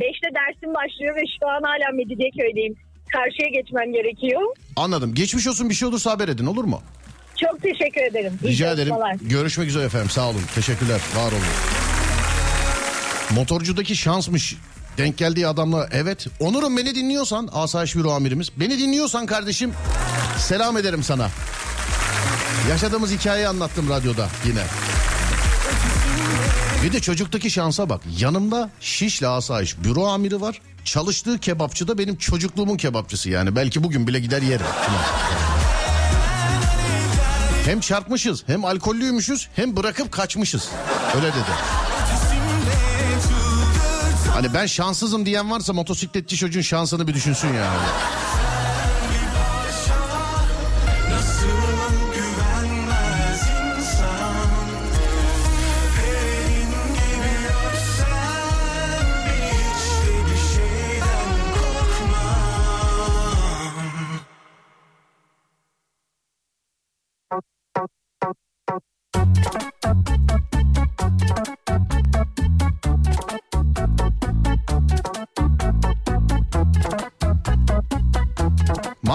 beşte dersim başlıyor ve şu an hala Mecidiyeköy'deyim. Karşıya geçmem gerekiyor. Anladım. Geçmiş olsun bir şey olursa haber edin olur mu? Çok teşekkür ederim. İyi Rica ederim. çalışmalar. Görüşmek üzere efendim. Sağ olun. Teşekkürler. Var olun. Motorcudaki şansmış. Denk geldiği adamla evet. Onur'um beni dinliyorsan asayiş büro amirimiz. Beni dinliyorsan kardeşim selam ederim sana. Yaşadığımız hikayeyi anlattım radyoda yine. Bir de çocuktaki şansa bak. Yanımda Şişli Asayiş büro amiri var. Çalıştığı kebapçı da benim çocukluğumun kebapçısı yani. Belki bugün bile gider yerim. Hem çarpmışız hem alkollüymüşüz hem bırakıp kaçmışız. Öyle dedi. Hani ben şanssızım diyen varsa motosikletçi çocuğun şansını bir düşünsün yani.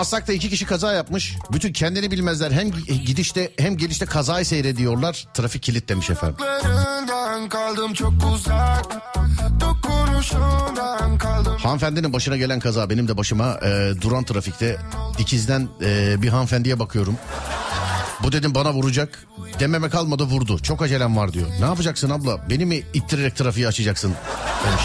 Maslak'ta iki kişi kaza yapmış. Bütün kendini bilmezler. Hem gidişte hem gelişte kazayı seyrediyorlar. Trafik kilitlemiş efendim. Uzaklarından kaldım çok uzak Hanımefendinin başına gelen kaza benim de başıma e, duran trafikte dikizden e, bir hanımefendiye bakıyorum. Bu dedim bana vuracak. Dememe kalmadı vurdu. Çok acelem var diyor. Ne yapacaksın abla? Beni mi ittirerek trafiği açacaksın? Demiş.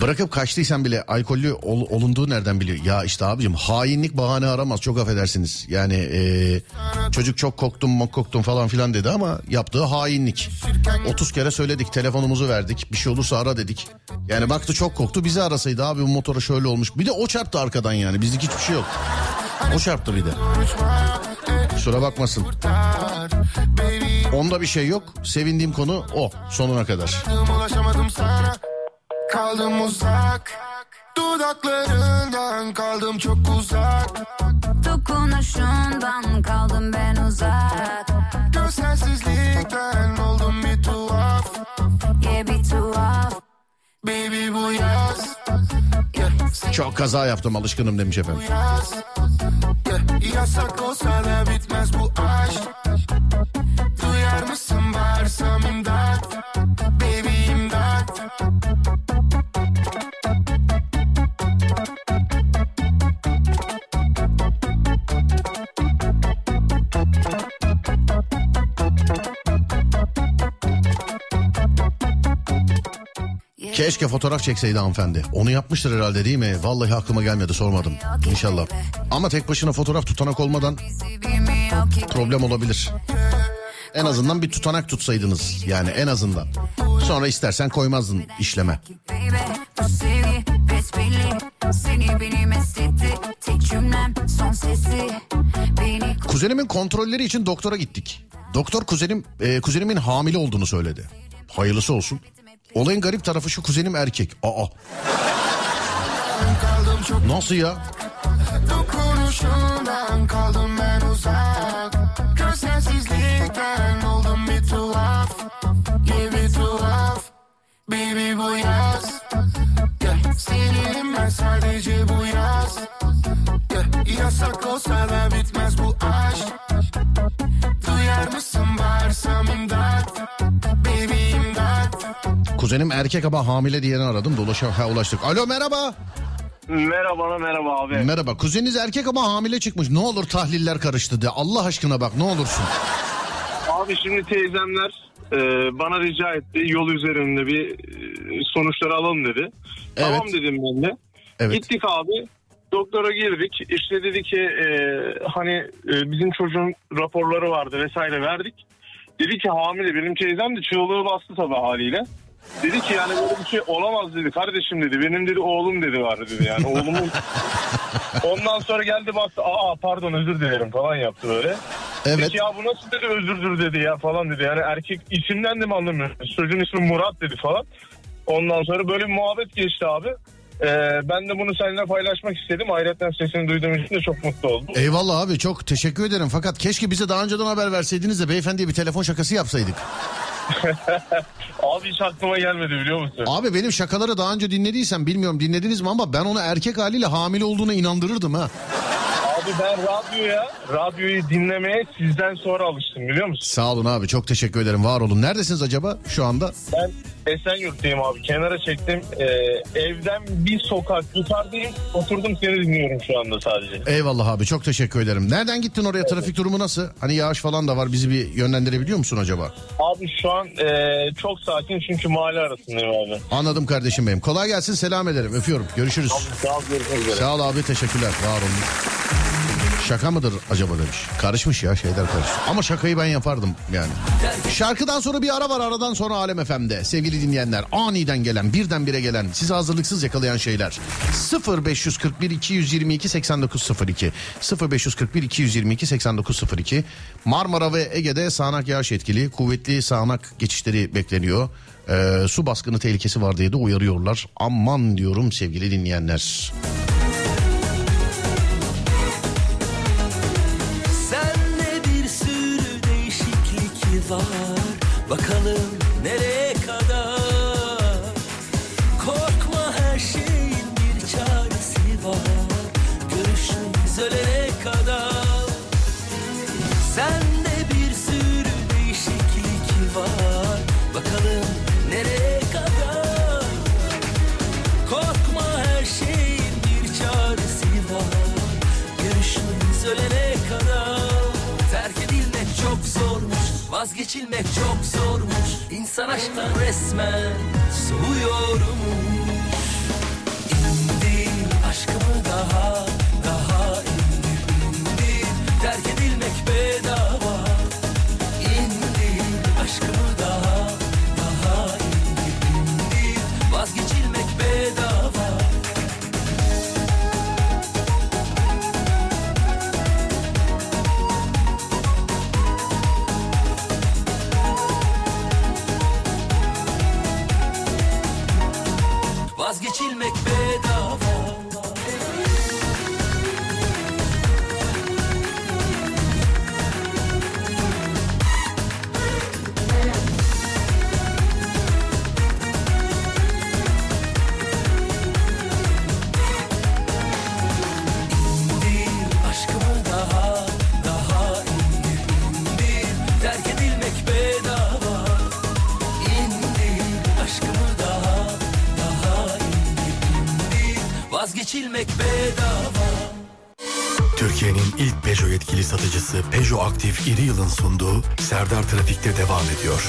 Bırakıp kaçtıysan bile alkollü ol- olunduğu nereden biliyor? Ya işte abicim hainlik bahane aramaz çok affedersiniz. Yani e, çocuk çok koktum mok koktum falan filan dedi ama yaptığı hainlik. 30 kere söyledik telefonumuzu verdik bir şey olursa ara dedik. Yani baktı çok koktu bizi arasaydı abi bu motora şöyle olmuş. Bir de o çarptı arkadan yani bizlik hiçbir şey yok. O çarptı bir de. Kusura bakmasın. Onda bir şey yok. Sevindiğim konu o sonuna kadar. Ulaşamadım sana Kaldım uzak. Dudaklarından kaldım çok uzak. Dokunuşundan kaldım ben uzak. Gözsensizlikten oldum bir tuhaf. Yeah bir tuhaf. Baby bu yaz. Çok kaza yaptım alışkınım demiş efendim. yaz. Yeah. Yasak olsa da bitmez bu aşk Keşke fotoğraf çekseydi hanımefendi. Onu yapmıştır herhalde değil mi? Vallahi aklıma gelmedi sormadım. İnşallah. Ama tek başına fotoğraf tutanak olmadan problem olabilir. En azından bir tutanak tutsaydınız. Yani en azından. Sonra istersen koymazdın işleme. Kuzenimin kontrolleri için doktora gittik. Doktor kuzenim e, kuzenimin hamile olduğunu söyledi. Hayırlısı olsun. Olayın garip tarafı şu kuzenim erkek. Aa. Nasıl ya? Dokunuşundan kaldım ben uzak Gözsensizlikten oldum bir tuhaf bir tuhaf Baby bu yaz. Seninim ben sadece bu yaz. Yasak olsa da bitmez bu aşk Duyar mısın bağırsam imdat Kuzenim erkek ama hamile diyeni aradım. Dolaşa ha, ulaştık. Alo merhaba. Merhaba merhaba abi. Merhaba. Kuzeniniz erkek ama hamile çıkmış. Ne olur tahliller karıştı de. Allah aşkına bak ne olursun. Abi şimdi teyzemler e, bana rica etti yol üzerinde bir e, sonuçları alalım dedi. Tamam dedim ben de. Gittik abi doktora girdik. İşte dedi ki e, hani e, bizim çocuğun raporları vardı vesaire verdik. Dedi ki hamile benim teyzem de çığlığı bastı tabii haliyle. Dedi ki yani böyle bir şey olamaz dedi kardeşim dedi. Benim dedi oğlum dedi var dedi yani oğlumun. Ondan sonra geldi baktı aa pardon özür dilerim falan yaptı böyle. Evet. Dedi ki ya bu nasıl dedi özürdür dedi ya falan dedi. Yani erkek isimden de mi anlamıyor? Çocuğun ismi Murat dedi falan. Ondan sonra böyle bir muhabbet geçti abi. Ee, ben de bunu seninle paylaşmak istedim. Ayrıca sesini duyduğum için de çok mutlu oldum. Eyvallah abi çok teşekkür ederim. Fakat keşke bize daha önceden haber verseydiniz de beyefendiye bir telefon şakası yapsaydık. Abi hiç aklıma gelmedi biliyor musun? Abi benim şakaları daha önce dinlediysen bilmiyorum dinlediniz mi ama ben onu erkek haliyle hamile olduğuna inandırırdım ha. Abi ben radyoya, radyoyu dinlemeye sizden sonra alıştım biliyor musun? Sağ olun abi çok teşekkür ederim var olun. Neredesiniz acaba şu anda? Ben Esenyurt'tayım abi. Kenara çektim. Ee, evden bir sokak yukarıdayım. Oturdum seni dinliyorum şu anda sadece. Eyvallah abi çok teşekkür ederim. Nereden gittin oraya trafik durumu nasıl? Hani yağış falan da var bizi bir yönlendirebiliyor musun acaba? Abi şu an ee, çok sakin çünkü mahalle arasındayım abi. Anladım kardeşim benim. Kolay gelsin selam ederim öpüyorum görüşürüz. Sağ ol görüşmek üzere. Sağ ol abi teşekkürler var olun. Şaka mıdır acaba demiş. Karışmış ya şeyler karışmış. Ama şakayı ben yapardım yani. Şarkıdan sonra bir ara var aradan sonra Alem FM'de. Sevgili dinleyenler aniden gelen birdenbire gelen sizi hazırlıksız yakalayan şeyler. 0541 222 8902 0541 222 8902 Marmara ve Ege'de sağanak yağış etkili kuvvetli sağanak geçişleri bekleniyor. Ee, su baskını tehlikesi var diye de uyarıyorlar. Aman diyorum sevgili dinleyenler. Bakalım Vazgeçilmek çok zormuş. İnsan aşktan resmen soğuyormuş. İndir aşkımı daha daha indir indir. Terk edilmek bedava satıcısı Peugeot Aktif İri Yıl'ın sunduğu Serdar Trafik'te devam ediyor.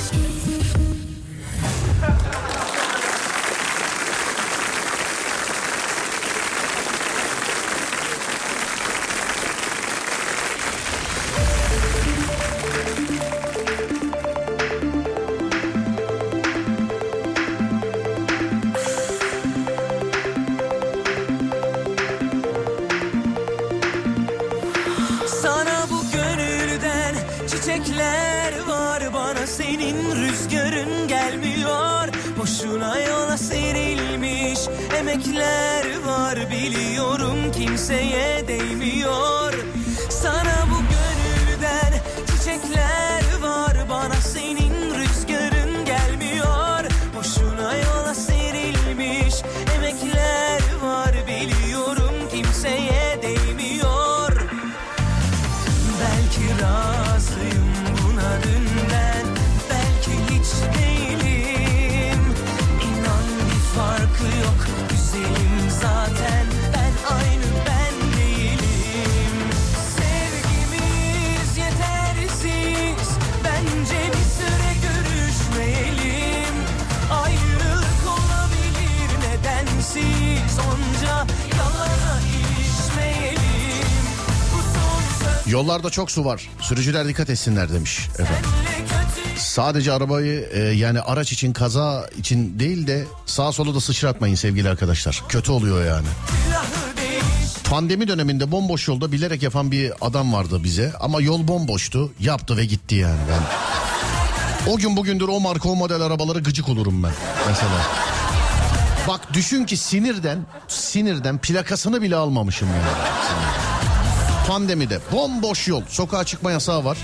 Yollarda çok su var. Sürücüler dikkat etsinler demiş efendim. Sadece arabayı e, yani araç için kaza için değil de sağa sola da sıçratmayın sevgili arkadaşlar. Kötü oluyor yani. Pandemi döneminde bomboş yolda bilerek yapan bir adam vardı bize ama yol bomboştu. Yaptı ve gitti yani ben. O gün bugündür o marka o model arabalara gıcık olurum ben mesela. Bak düşün ki sinirden sinirden plakasını bile almamışım yani. Pandemide bomboş yol sokağa çıkma yasağı var.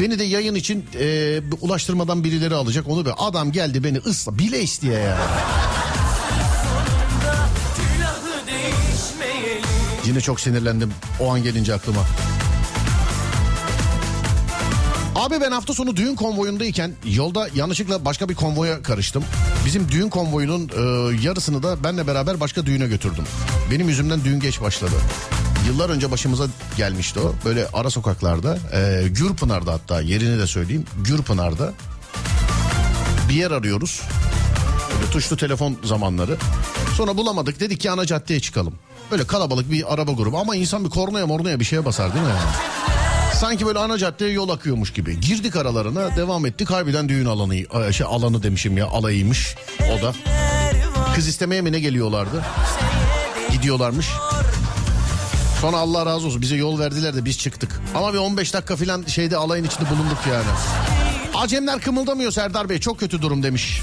Beni de yayın için e, ulaştırmadan birileri alacak onu be. Adam geldi beni ısla bile isteye ya. Yine çok sinirlendim o an gelince aklıma. Abi ben hafta sonu düğün konvoyundayken yolda yanlışlıkla başka bir konvoya karıştım. Bizim düğün konvoyunun e, yarısını da benle beraber başka düğüne götürdüm. Benim yüzümden düğün geç başladı. Yıllar önce başımıza gelmişti o. Böyle ara sokaklarda, e, Gürpınar'da hatta yerini de söyleyeyim. Gürpınar'da bir yer arıyoruz. Böyle tuşlu telefon zamanları. Sonra bulamadık dedik ki ana caddeye çıkalım. Böyle kalabalık bir araba grubu ama insan bir kornaya mornaya bir şeye basar değil mi? Yani? Sanki böyle ana caddeye yol akıyormuş gibi. Girdik aralarına devam ettik. Harbiden düğün alanı, e, şey alanı demişim ya alayıymış o da. Kız istemeye mi ne geliyorlardı? Gidiyorlarmış. Sonra Allah razı olsun bize yol verdiler de biz çıktık. Ama bir 15 dakika falan şeyde alayın içinde bulunduk yani. Acemler kımıldamıyor Serdar Bey çok kötü durum demiş.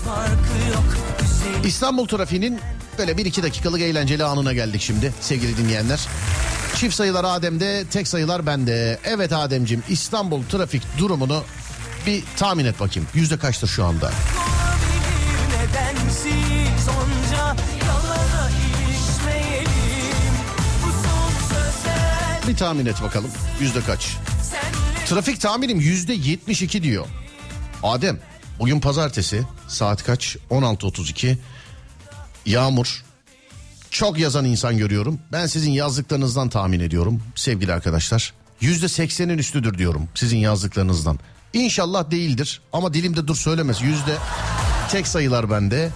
İstanbul trafiğinin böyle bir iki dakikalık eğlenceli anına geldik şimdi sevgili dinleyenler. Çift sayılar Adem'de, tek sayılar bende. Evet Adem'cim İstanbul trafik durumunu bir tahmin et bakayım. Yüzde kaçtır şu anda? nedensiz Bir tahmin et bakalım. Yüzde kaç? Trafik tahminim yüzde 72 diyor. Adem bugün pazartesi saat kaç? 16.32. Yağmur. Çok yazan insan görüyorum. Ben sizin yazdıklarınızdan tahmin ediyorum sevgili arkadaşlar. Yüzde 80'in üstüdür diyorum sizin yazdıklarınızdan. İnşallah değildir ama dilimde dur söylemez. Yüzde tek sayılar bende.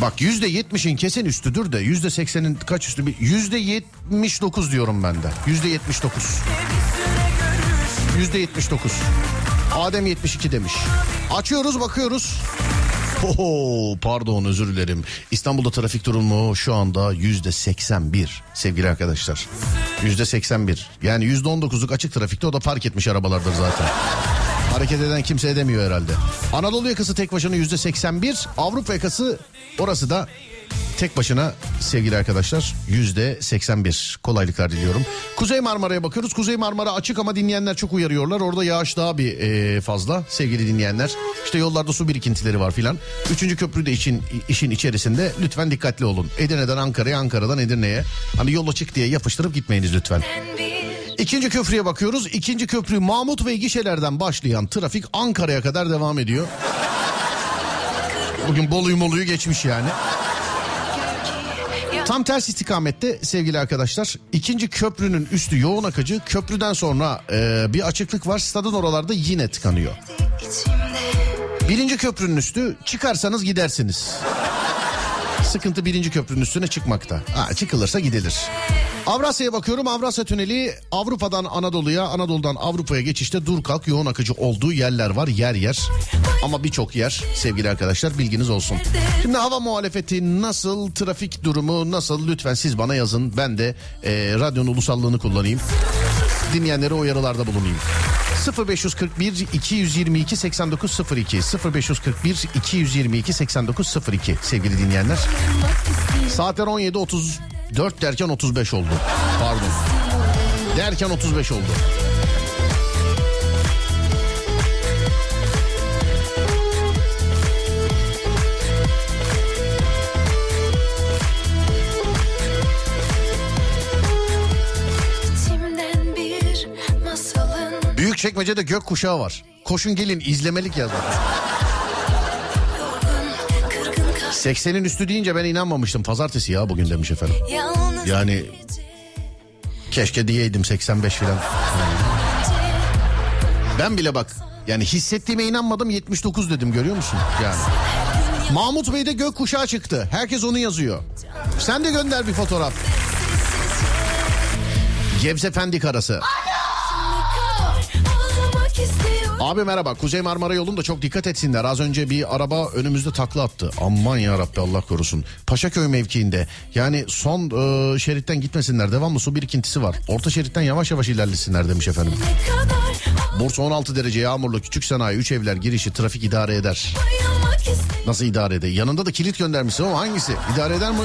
Bak yüzde yetmişin kesin üstüdür de yüzde seksenin kaç üstü? Yüzde yetmiş dokuz diyorum ben de. Yüzde yetmiş dokuz. Yüzde yetmiş dokuz. Adem 72 demiş. Açıyoruz bakıyoruz. Oho, pardon özür dilerim. İstanbul'da trafik durumu şu anda yüzde 81 sevgili arkadaşlar. Yüzde 81. Yani yüzde 19'luk açık trafikte o da fark etmiş arabalardır zaten. Hareket eden kimse edemiyor herhalde. Anadolu yakası tek başına yüzde 81. Avrupa yakası orası da tek başına sevgili arkadaşlar yüzde 81. Kolaylıklar diliyorum. Kuzey Marmara'ya bakıyoruz. Kuzey Marmara açık ama dinleyenler çok uyarıyorlar. Orada yağış daha bir e, fazla sevgili dinleyenler. İşte yollarda su birikintileri var filan. Üçüncü köprü de için, işin içerisinde lütfen dikkatli olun. Edirne'den Ankara'ya, Ankara'dan Edirne'ye. Hani yol açık diye yapıştırıp gitmeyiniz lütfen. İkinci köprüye bakıyoruz. İkinci köprü Mahmut ve gişelerden başlayan trafik Ankara'ya kadar devam ediyor. Bugün Bolu'yu Molu'yu geçmiş yani. Tam ters istikamette sevgili arkadaşlar. ikinci köprünün üstü yoğun akıcı. Köprüden sonra e, bir açıklık var. Stadın oralarda yine tıkanıyor. Birinci köprünün üstü çıkarsanız gidersiniz. Sıkıntı birinci köprünün üstüne çıkmakta. Ha, çıkılırsa gidilir. Avrasya'ya bakıyorum. Avrasya Tüneli Avrupa'dan Anadolu'ya, Anadolu'dan Avrupa'ya geçişte dur kalk yoğun akıcı olduğu yerler var yer yer. Ama birçok yer sevgili arkadaşlar bilginiz olsun. Şimdi hava muhalefeti nasıl, trafik durumu nasıl lütfen siz bana yazın. Ben de e, radyonun ulusallığını kullanayım. Dinleyenlere uyarılarda bulunayım. 0541 222 8902 0541 222 8902 sevgili dinleyenler. Saatler 17.30 4 derken 35 oldu. Pardon. Derken 35 oldu. Masalın Büyük çekmecede gök kuşağı var. Koşun gelin izlemelik yazar. 80'in üstü deyince ben inanmamıştım. Pazartesi ya bugün demiş efendim. Yani keşke diyeydim 85 falan. Ben bile bak yani hissettiğime inanmadım 79 dedim görüyor musun? Yani. Mahmut Bey'de gök kuşağı çıktı. Herkes onu yazıyor. Sen de gönder bir fotoğraf. Gebze Pendik arası. ağlamak Abi merhaba Kuzey Marmara yolunda çok dikkat etsinler. Az önce bir araba önümüzde takla attı. Aman ya Rabbi Allah korusun. Paşaköy mevkiinde yani son e, şeritten gitmesinler. Devamlı su birikintisi var. Orta şeritten yavaş yavaş ilerlesinler demiş efendim. Bursa 16 derece yağmurlu küçük sanayi 3 evler girişi trafik idare eder. Nasıl idare eder? Yanında da kilit göndermişsin ama hangisi? İdare eder mi?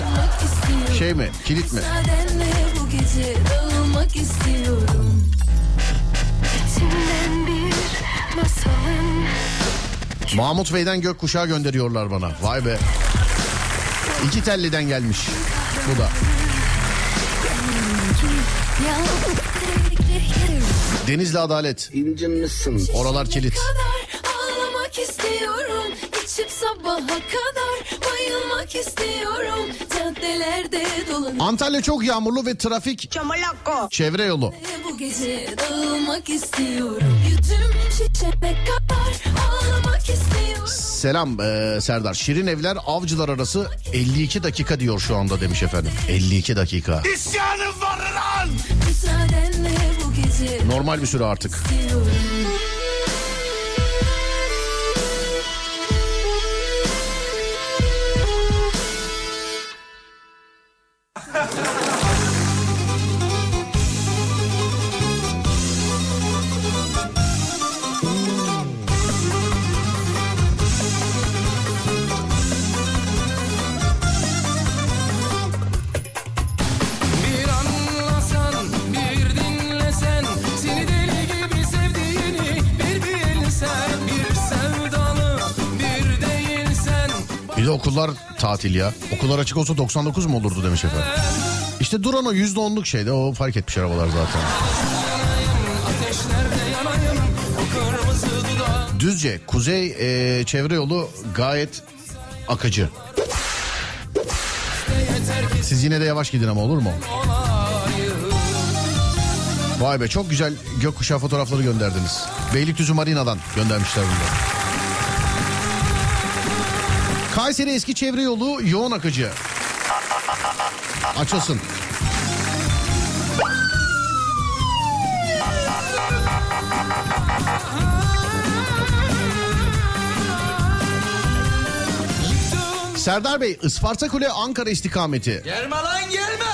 Şey mi? Kilit mi? Mahmut Bey'den gökkuşağı gönderiyorlar bana. Vay be. İki telliden gelmiş. Bu da. Denizli Adalet. Oralar kilit. Ağlamak istiyorum. İçip sabaha kadar bayılmak istiyorum. Caddelerde dolanıp Antalya çok yağmurlu ve trafik çevre yolu. bu gece dağılmak istiyorum. Yüzüm şişene kadar ağlamak istiyorum. Selam eee, Serdar. Şirin Evler Avcılar arası 52 dakika diyor şu anda demiş efendim. 52 dakika. İsyanım var lan. Normal bir süre artık. istiyorum. De okullar tatil ya. Okullar açık olsa 99 mu olurdu demiş efendim. İşte duran o %10'luk şeyde o fark etmiş arabalar zaten. Düzce kuzey eee, çevre yolu gayet akıcı. Siz yine de yavaş gidin ama olur mu? Vay be çok güzel gökkuşağı fotoğrafları gönderdiniz. Beylikdüzü Marina'dan göndermişler bunu. Kayseri eski çevre yolu yoğun akıcı. Açılsın. Serdar Bey Isparta Kule Ankara istikameti. Gelme lan gelme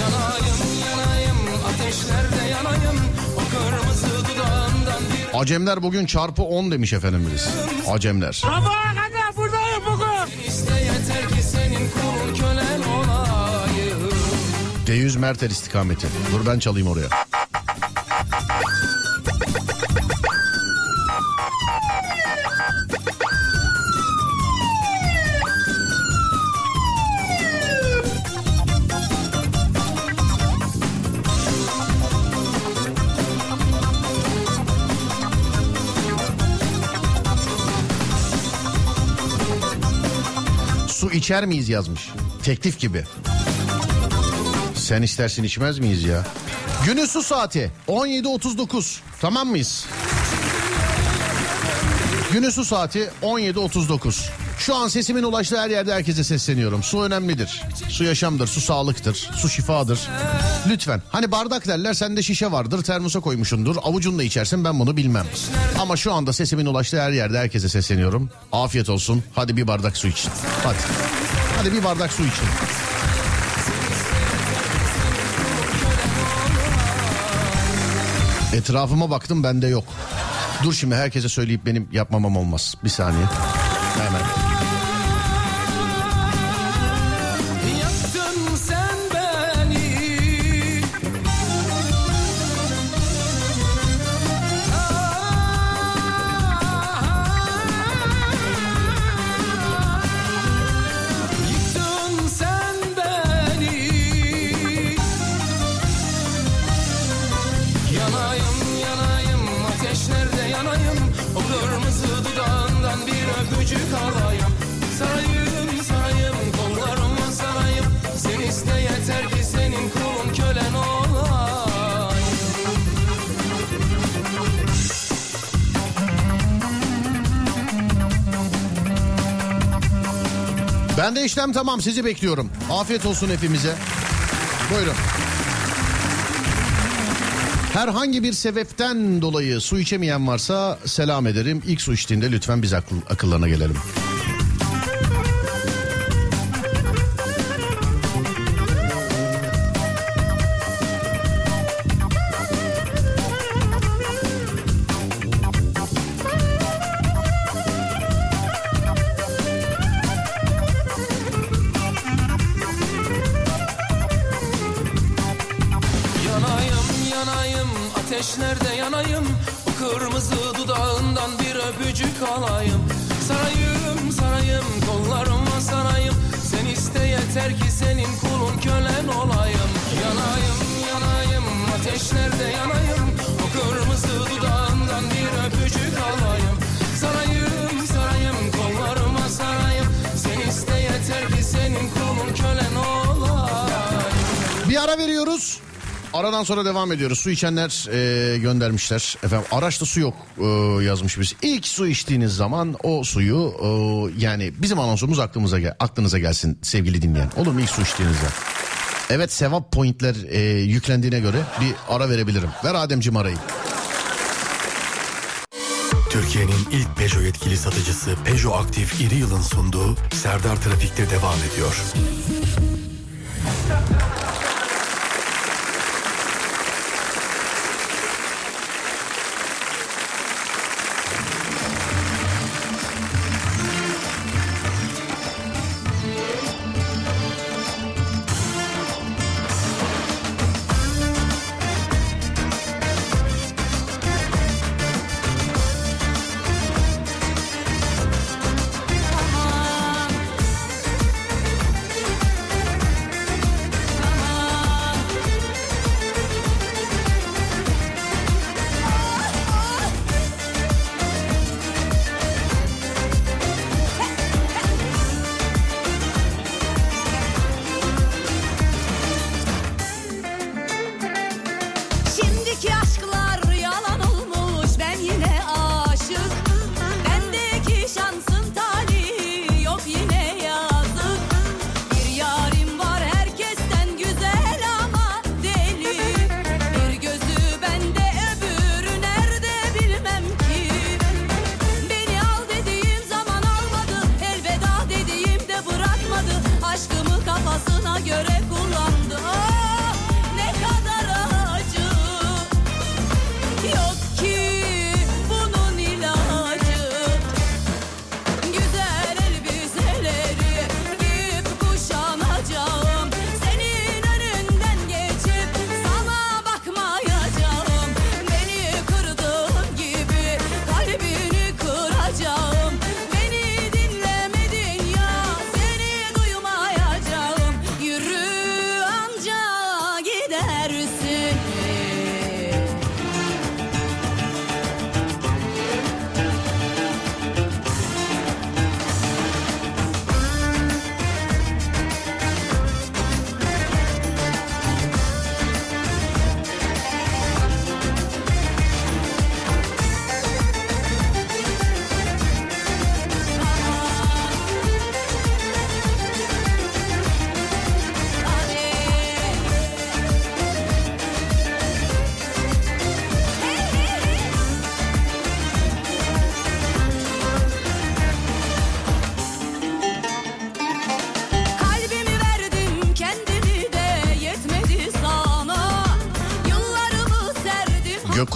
Yanayım yanayım ateşlerde Acemler bugün çarpı 10 demiş efendim biz. Acemler. Sabaha kadar buradayım bugün İste yeter ki senin kulun kölen olayım D100 Mertel istikameti. Dur ben çalayım oraya. İçer miyiz yazmış. Teklif gibi. Sen istersin içmez miyiz ya? Günün su saati 17.39. Tamam mıyız? Günün su saati 17.39. Şu an sesimin ulaştığı her yerde herkese sesleniyorum. Su önemlidir. Su yaşamdır, su sağlıktır, su şifadır. Lütfen. Hani bardak derler sende şişe vardır, termosa koymuşundur. Avucunla içersin ben bunu bilmem. Ama şu anda sesimin ulaştığı her yerde herkese sesleniyorum. Afiyet olsun. Hadi bir bardak su için. Hadi. Hadi bir bardak su için. Etrafıma baktım bende yok. Dur şimdi herkese söyleyip benim yapmamam olmaz. Bir saniye. Hemen. Tamam sizi bekliyorum. Afiyet olsun hepimize. Buyurun. Herhangi bir sebepten dolayı su içemeyen varsa selam ederim. İlk su içtiğinde lütfen biz akıl, akıllarına gelelim. Aradan sonra devam ediyoruz. Su içenler e, göndermişler. Efendim araçta su yok e, yazmış biz. İlk su içtiğiniz zaman o suyu e, yani bizim anonsumuz aklımıza gel aklınıza gelsin sevgili dinleyen. Olur mu ilk su içtiğinizde? Evet sevap pointler e, yüklendiğine göre bir ara verebilirim. Ver Ademciğim arayı. Türkiye'nin ilk Peugeot yetkili satıcısı Peugeot Aktif İri Yıl'ın sunduğu Serdar Trafik'te devam ediyor.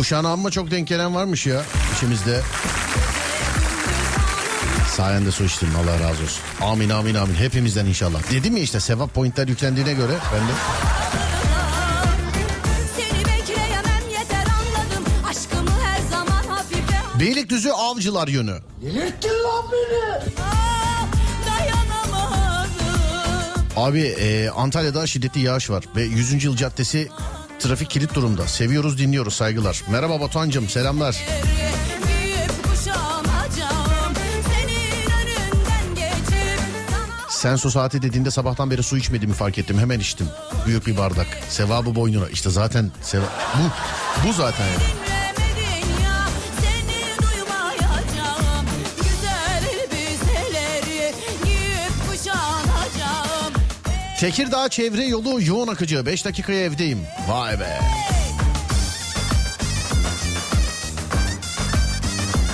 Gökkuşağına amma çok denk gelen varmış ya içimizde. Sayende su içtim Allah razı olsun. Amin amin amin hepimizden inşallah. Dedim ya işte sevap pointler yüklendiğine göre ben de. Seni bekleyemem yeter anladım Aşkımı her zaman hafife Beylikdüzü avcılar yönü. Delirttin lan beni Abi e, Antalya'da şiddetli yağış var ve 100. yıl caddesi trafik kilit durumda. Seviyoruz dinliyoruz saygılar. Merhaba Batuhan'cığım selamlar. Giyip kuşanacağım Senin önünden geçip Sen su saati dediğinde sabahtan beri su içmediğimi fark ettim. Hemen içtim. Büyük bir bardak. Sevabı boynuna. İşte zaten seva... bu, bu zaten yani. Tekirdağ çevre yolu yoğun akıcı. 5 dakikaya evdeyim. Vay be.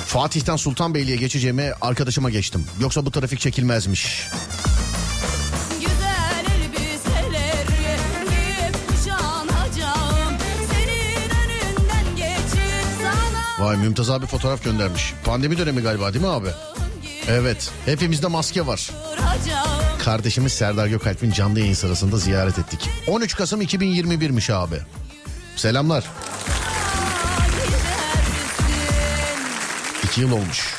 Fatih'ten Sultanbeyli'ye geçeceğime arkadaşıma geçtim. Yoksa bu trafik çekilmezmiş. Vay Mümtaz abi fotoğraf göndermiş. Pandemi dönemi galiba değil mi abi? Evet. Hepimizde maske var. vuracağım. Kardeşimiz Serdar Gökalp'in canlı yayın sırasında ziyaret ettik. 13 Kasım 2021'miş abi. Selamlar. İki yıl olmuş.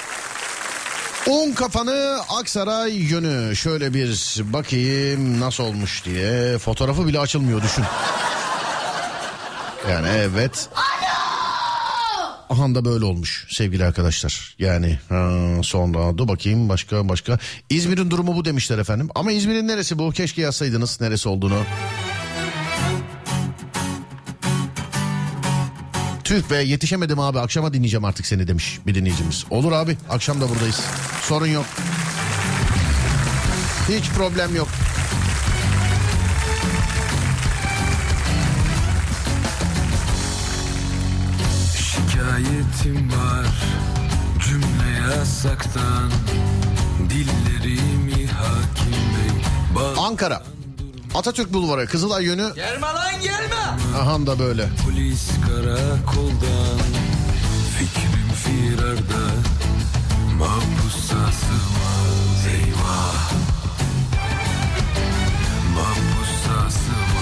Un kafanı Aksaray yönü. Şöyle bir bakayım nasıl olmuş diye. Fotoğrafı bile açılmıyor düşün. Yani evet. Aha da böyle olmuş sevgili arkadaşlar. Yani ha, sonra dur bakayım başka başka. İzmir'in durumu bu demişler efendim. Ama İzmir'in neresi bu? Keşke yazsaydınız neresi olduğunu. Tüh be yetişemedim abi akşama dinleyeceğim artık seni demiş bir dinleyicimiz. Olur abi akşam da buradayız. Sorun yok. Hiç problem yok. Şikayetim var cümle yasaktan Dillerimi hakim bey Ankara. Atatürk Bulvarı Kızılay yönü. Gelme lan gelme Aha da böyle. Polis karakoldan Fikrim firarda Mahpusa sığmaz eyvah Mahpusa sığmaz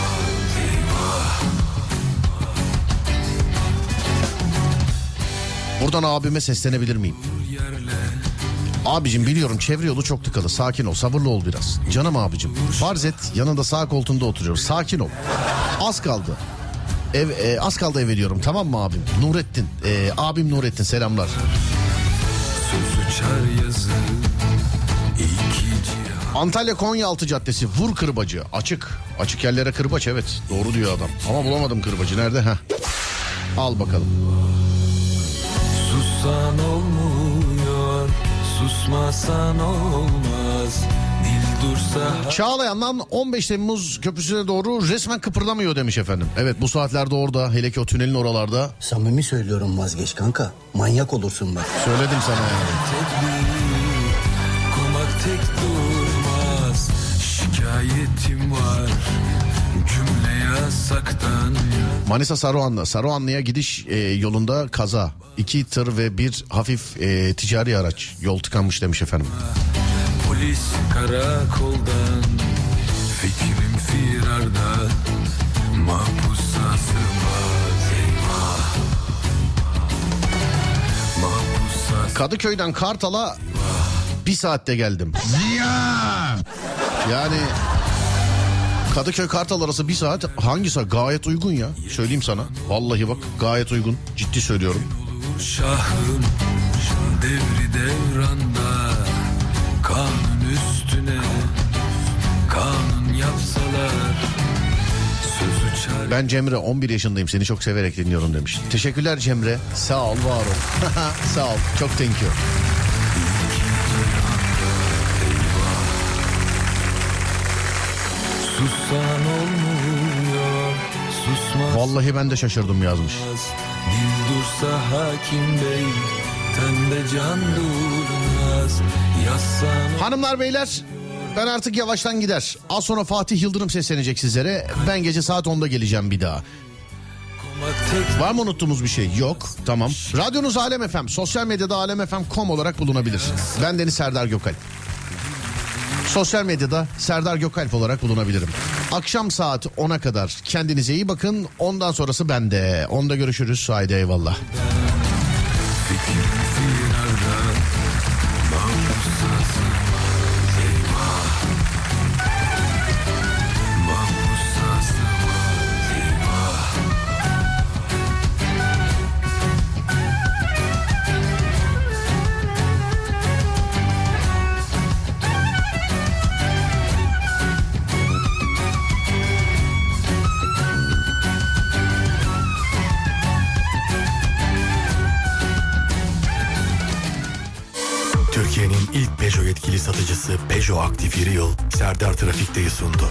Buradan abime seslenebilir miyim? Abicim biliyorum çevre yolu çok tıkalı. Sakin ol, sabırlı ol biraz. Canım abicim. Farz et yanında sağ koltuğunda oturuyor. Sakin ol. Az kaldı. Ev e, az kaldı eve diyorum tamam mı abim? Nurettin. E, abim Nurettin selamlar. Antalya Konyaaltı Caddesi vur kırbacı açık. Açık yerlere kırbaç evet doğru diyor adam. Ama bulamadım kırbacı nerede? Heh. Al bakalım. Sussan olmuyor Susmasan olmaz Dil dursa Çağlayan'dan 15 Temmuz köprüsüne doğru resmen kıpırdamıyor demiş efendim. Evet bu saatlerde orada hele ki o tünelin oralarda. Samimi söylüyorum vazgeç kanka. Manyak olursun bak. Söyledim sana yani. Komak tek durmaz Şikayetim var Manisa Saruhanlı. Saruhanlı'ya gidiş e, yolunda kaza. İki tır ve bir hafif e, ticari araç. Yol tıkanmış demiş efendim. Polis karakoldan Fikrim firarda Mahpusa sığmaz eyvah Mahpusa Kadıköy'den Kartal'a bir saatte geldim. Yani Kadıköy Kartal arası bir saat hangi saat gayet uygun ya. Söyleyeyim sana. Vallahi bak gayet uygun. Ciddi söylüyorum. Şahım devri devranda Kanun üstüne kanun yapsalar Ben Cemre 11 yaşındayım seni çok severek dinliyorum demiş. Teşekkürler Cemre. Sağ ol var ol. Sağ ol. Çok thank you. Sussan olmuyor Susmaz Vallahi ben de şaşırdım yazmış. Dil dursa hakim bey Tende can durmaz Yazsan Hanımlar beyler ben artık yavaştan gider. Az sonra Fatih Yıldırım seslenecek sizlere. Ben gece saat 10'da geleceğim bir daha. Var mı unuttuğumuz bir şey? Yok. Tamam. Radyonuz Alem FM. Sosyal medyada alemfm.com olarak bulunabilir. Ben Deniz Serdar Gökalp. Sosyal medyada Serdar Gökalp olarak bulunabilirim. Akşam saat 10'a kadar kendinize iyi bakın. Ondan sonrası bende. Onda görüşürüz. Haydi eyvallah. Fikrim Peugeot Aktif Yeri Yıl Serdar Trafik'teyi sundu.